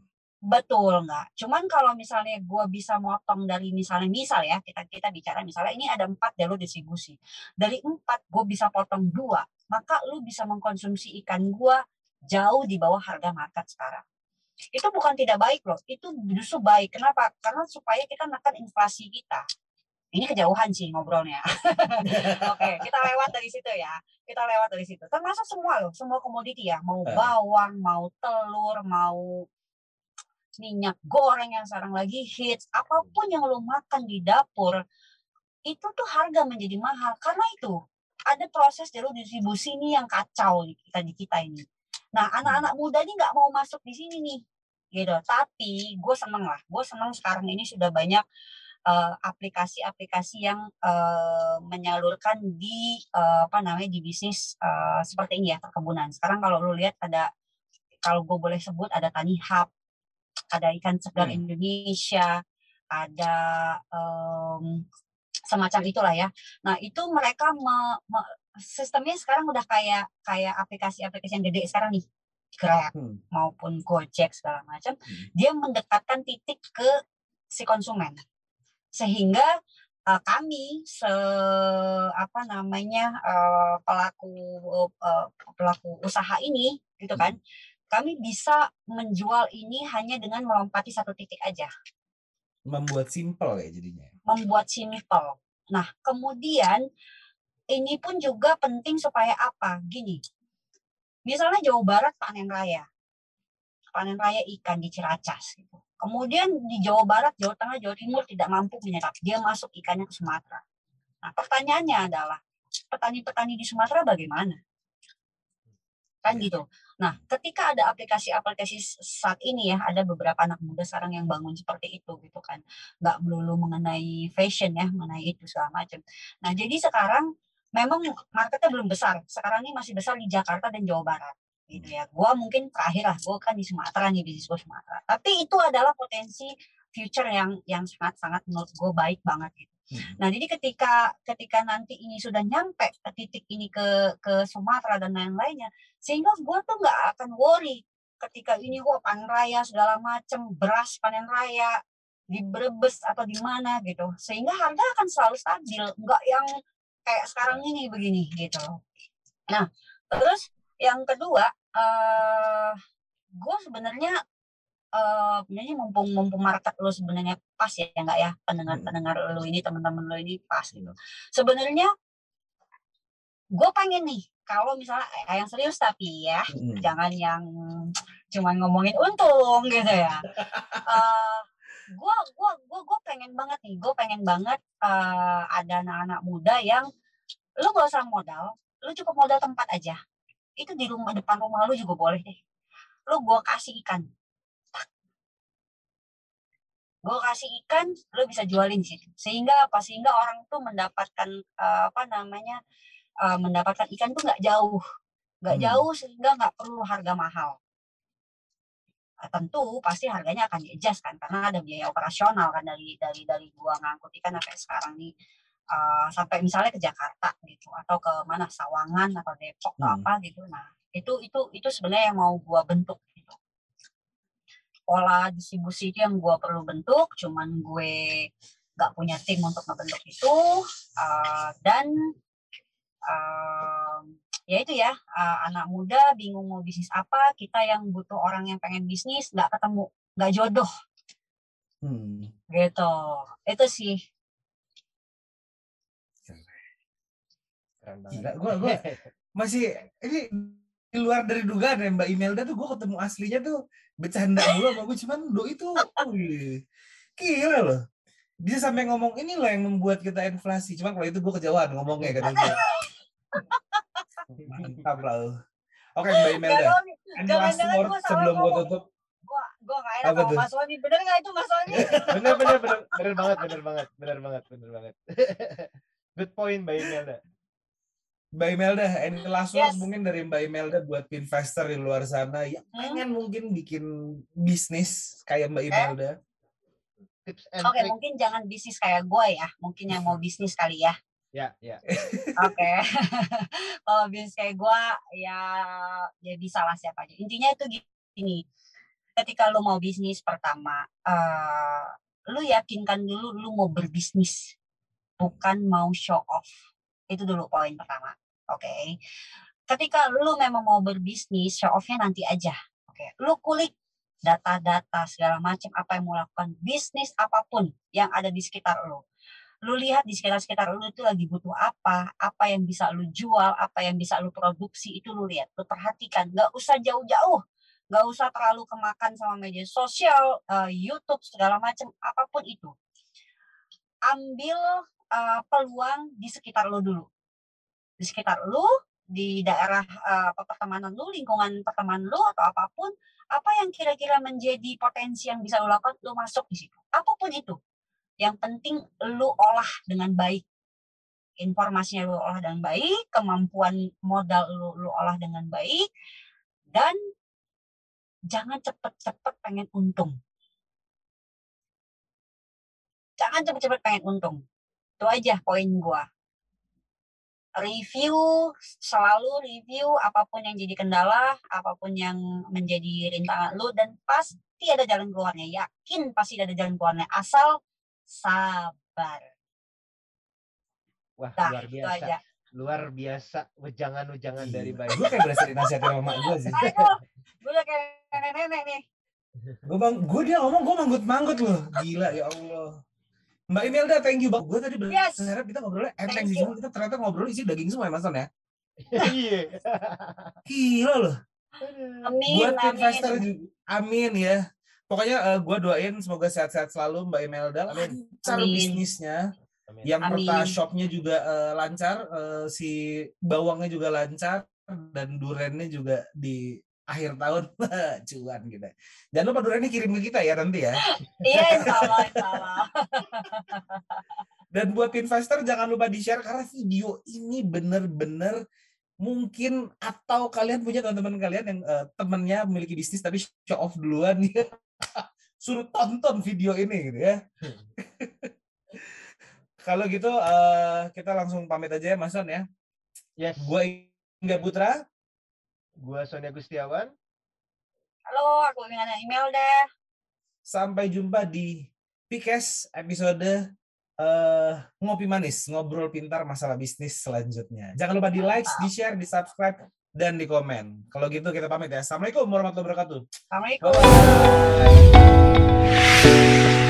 Betul nggak? Cuman kalau misalnya gue bisa motong dari misalnya misal ya kita kita bicara misalnya ini ada empat jalur distribusi. Dari empat gue bisa potong dua, maka lu bisa mengkonsumsi ikan gue jauh di bawah harga market sekarang. Itu bukan tidak baik loh, itu justru baik. Kenapa? Karena supaya kita menekan inflasi kita ini kejauhan sih ngobrolnya. Oke, okay, kita lewat dari situ ya. Kita lewat dari situ. Termasuk semua loh, semua komoditi ya. Mau eh. bawang, mau telur, mau minyak goreng yang sekarang lagi hits. Apa pun yang lo makan di dapur, itu tuh harga menjadi mahal. Karena itu, ada proses jalur distribusi ini yang kacau di kita, di kita ini. Nah, anak-anak muda ini nggak mau masuk di sini nih. Gitu. Tapi gue seneng lah. Gue seneng sekarang ini sudah banyak Eh, aplikasi-aplikasi uh, yang uh, menyalurkan di uh, apa namanya di bisnis uh, seperti ini ya perkebunan. Sekarang kalau lu lihat ada kalau gue boleh sebut ada Tani Hub, ada ikan segar hmm. Indonesia, ada um, semacam itulah ya. Nah itu mereka me, me, sistemnya sekarang udah kayak kayak aplikasi-aplikasi yang gede sekarang nih Grab hmm. maupun Gojek segala macam hmm. dia mendekatkan titik ke si konsumen sehingga uh, kami se apa namanya uh, pelaku uh, pelaku usaha ini gitu kan hmm. kami bisa menjual ini hanya dengan melompati satu titik aja membuat simple ya jadinya membuat simple nah kemudian ini pun juga penting supaya apa gini misalnya Jawa Barat panen raya panen raya ikan di Ciracas gitu Kemudian di Jawa Barat, Jawa Tengah, Jawa Timur tidak mampu menyerap. Dia masuk ikannya ke Sumatera. Nah, pertanyaannya adalah, petani-petani di Sumatera bagaimana? Kan gitu. Nah, ketika ada aplikasi-aplikasi saat ini ya, ada beberapa anak muda sekarang yang bangun seperti itu gitu kan. Nggak melulu mengenai fashion ya, mengenai itu segala macam. Nah, jadi sekarang memang marketnya belum besar. Sekarang ini masih besar di Jakarta dan Jawa Barat gitu ya. Gua mungkin terakhir lah, gua kan di Sumatera nih bisnis gue Sumatera. Tapi itu adalah potensi future yang yang sangat sangat menurut gue baik banget gitu. Hmm. Nah jadi ketika ketika nanti ini sudah nyampe ke titik ini ke ke Sumatera dan lain-lainnya, sehingga gue tuh nggak akan worry ketika ini gue panen raya segala macem beras panen raya di Brebes atau di mana gitu, sehingga harga akan selalu stabil, nggak yang kayak sekarang ini begini gitu. Nah terus yang kedua uh, eh, gue sebenarnya uh, sebenarnya mumpung mumpung market lo sebenarnya pas ya enggak ya pendengar pendengar lo ini teman-teman lo ini pas gitu sebenarnya gue pengen nih kalau misalnya eh, yang serius tapi ya hmm. jangan yang cuma ngomongin untung gitu ya uh, gue gue gue gue pengen banget nih gue pengen banget uh, ada anak-anak muda yang lu gak usah modal lu cukup modal tempat aja. Itu di rumah depan rumah lu juga boleh deh. Lu gua kasih ikan. Gue kasih ikan lu bisa jualin sih sehingga apa? Sehingga orang tuh mendapatkan uh, apa namanya uh, mendapatkan ikan tuh nggak jauh. Nggak hmm. jauh sehingga nggak perlu harga mahal tentu pasti harganya akan di kan karena ada biaya operasional kan dari dari dari gua ngangkut ikan sampai sekarang nih. Uh, sampai misalnya ke Jakarta gitu atau ke mana Sawangan atau Depok hmm. atau apa gitu. Nah itu itu itu sebenarnya yang mau gua bentuk gitu. Pola distribusi itu yang gua perlu bentuk cuman gue nggak punya tim untuk ngebentuk itu. Uh, dan uh, ya itu ya uh, anak muda bingung mau bisnis apa kita yang butuh orang yang pengen bisnis nggak ketemu nggak jodoh. Hmm. gitu itu sih. Keren banget. Gua, gua masih ini di luar dari dugaan ya Mbak Imelda tuh gue ketemu aslinya tuh bercanda mulu sama gue cuman do itu gila loh. Bisa sampai ngomong ini loh yang membuat kita inflasi. Cuman kalau itu gue kejauhan ngomongnya kan mantap lah oke Mbak Imelda. ini last word sebelum gue tutup. Gua gua gak enak sama Mas Wani. Bener gak itu Mas Wani? Bener bener bener bener banget bener banget bener banget bener banget. Good point Mbak Imelda. Mbak Imelda, ini last yes. mungkin dari Mbak Imelda buat investor di luar sana yang hmm. pengen mungkin bikin bisnis kayak Mbak Imelda. Oke, okay, mungkin jangan bisnis kayak gue ya, mungkin yang mau bisnis kali ya. Ya, ya. Oke. Kalau bisnis kayak gue ya ya bisa lah siapa aja. Intinya itu gini. Ketika lu mau bisnis pertama, uh, lu yakinkan dulu lu mau berbisnis, bukan mau show off. Itu dulu poin pertama. Oke. Okay? Ketika lu memang mau berbisnis, show off-nya nanti aja. Oke. Okay? Lu kulik data-data segala macam apa yang mau lakukan bisnis apa pun yang ada di sekitar lu. Lu lihat di sekitar-sekitar lu itu lagi butuh apa, apa yang bisa lu jual, apa yang bisa lu produksi itu lu lihat, lu perhatikan. Gak usah jauh-jauh, gak usah terlalu kemakan sama media sosial, uh, YouTube segala macam apa pun itu. Ambil uh, peluang di sekitar lu dulu di sekitar lu, di daerah uh, pertemanan lu, lingkungan pertemanan lu atau apa pun, apa yang kira-kira menjadi potensi yang bisa lu lakukan, lu masuk di situ. Apa pun itu. Yang penting lu olah dengan baik. Informasinya lu olah dengan baik, kemampuan modal lu, lu olah dengan baik, dan jangan cepet-cepet pengen untung. Jangan cepet-cepet pengen untung. Itu aja poin gua. review selalu review apa pun yang jadi kendala apa pun yang menjadi rintangan lu dan pasti ada jalan keluarnya yakin pasti ada jalan keluarnya asal sabar wah nah, luar biasa aja. luar biasa wejangan-wejangan dari bayi gue kayak berasa dinasihatin sama mak gue sih gue udah kayak nenek-nenek nih gue bang gue dia ngomong gue manggut-manggut loh gila ya Allah Mbak Imelda, thank you banget. Gue tadi berharap yes. kita ngobrolnya enteng sih, cuma kita ternyata ngobrol isi daging semua ya Mas ya. Iya. Gila loh. Amin. Buat amin. investor juga. Amin ya. Pokoknya uh, eh, gue doain semoga sehat-sehat selalu Mbak Imelda. Lancar amin. bisnisnya. Amin. Yang perta shopnya juga uh, lancar. Uh, si bawangnya juga lancar. Dan durennya juga di akhir tahun cuan kita. Jangan lupa Durani kirim ke kita ya nanti ya. Iya, salah salah. Dan buat investor jangan lupa di-share karena video ini bener-bener mungkin atau kalian punya teman-teman kalian yang uh, temennya memiliki bisnis tapi show off duluan ya. Suruh tonton video ini gitu ya. Kalau gitu uh, kita langsung pamit aja ya Mas Son ya. Yes. Gue Inga Putra. Gua Sonia Gustiawan. Halo, aku email deh. Sampai jumpa di Pikes episode uh, ngopi manis, ngobrol pintar masalah bisnis selanjutnya. Jangan lupa di like, di share, di subscribe, dan di komen. Kalau gitu kita pamit ya. Assalamualaikum warahmatullahi wabarakatuh. Assalamualaikum. Bye -bye.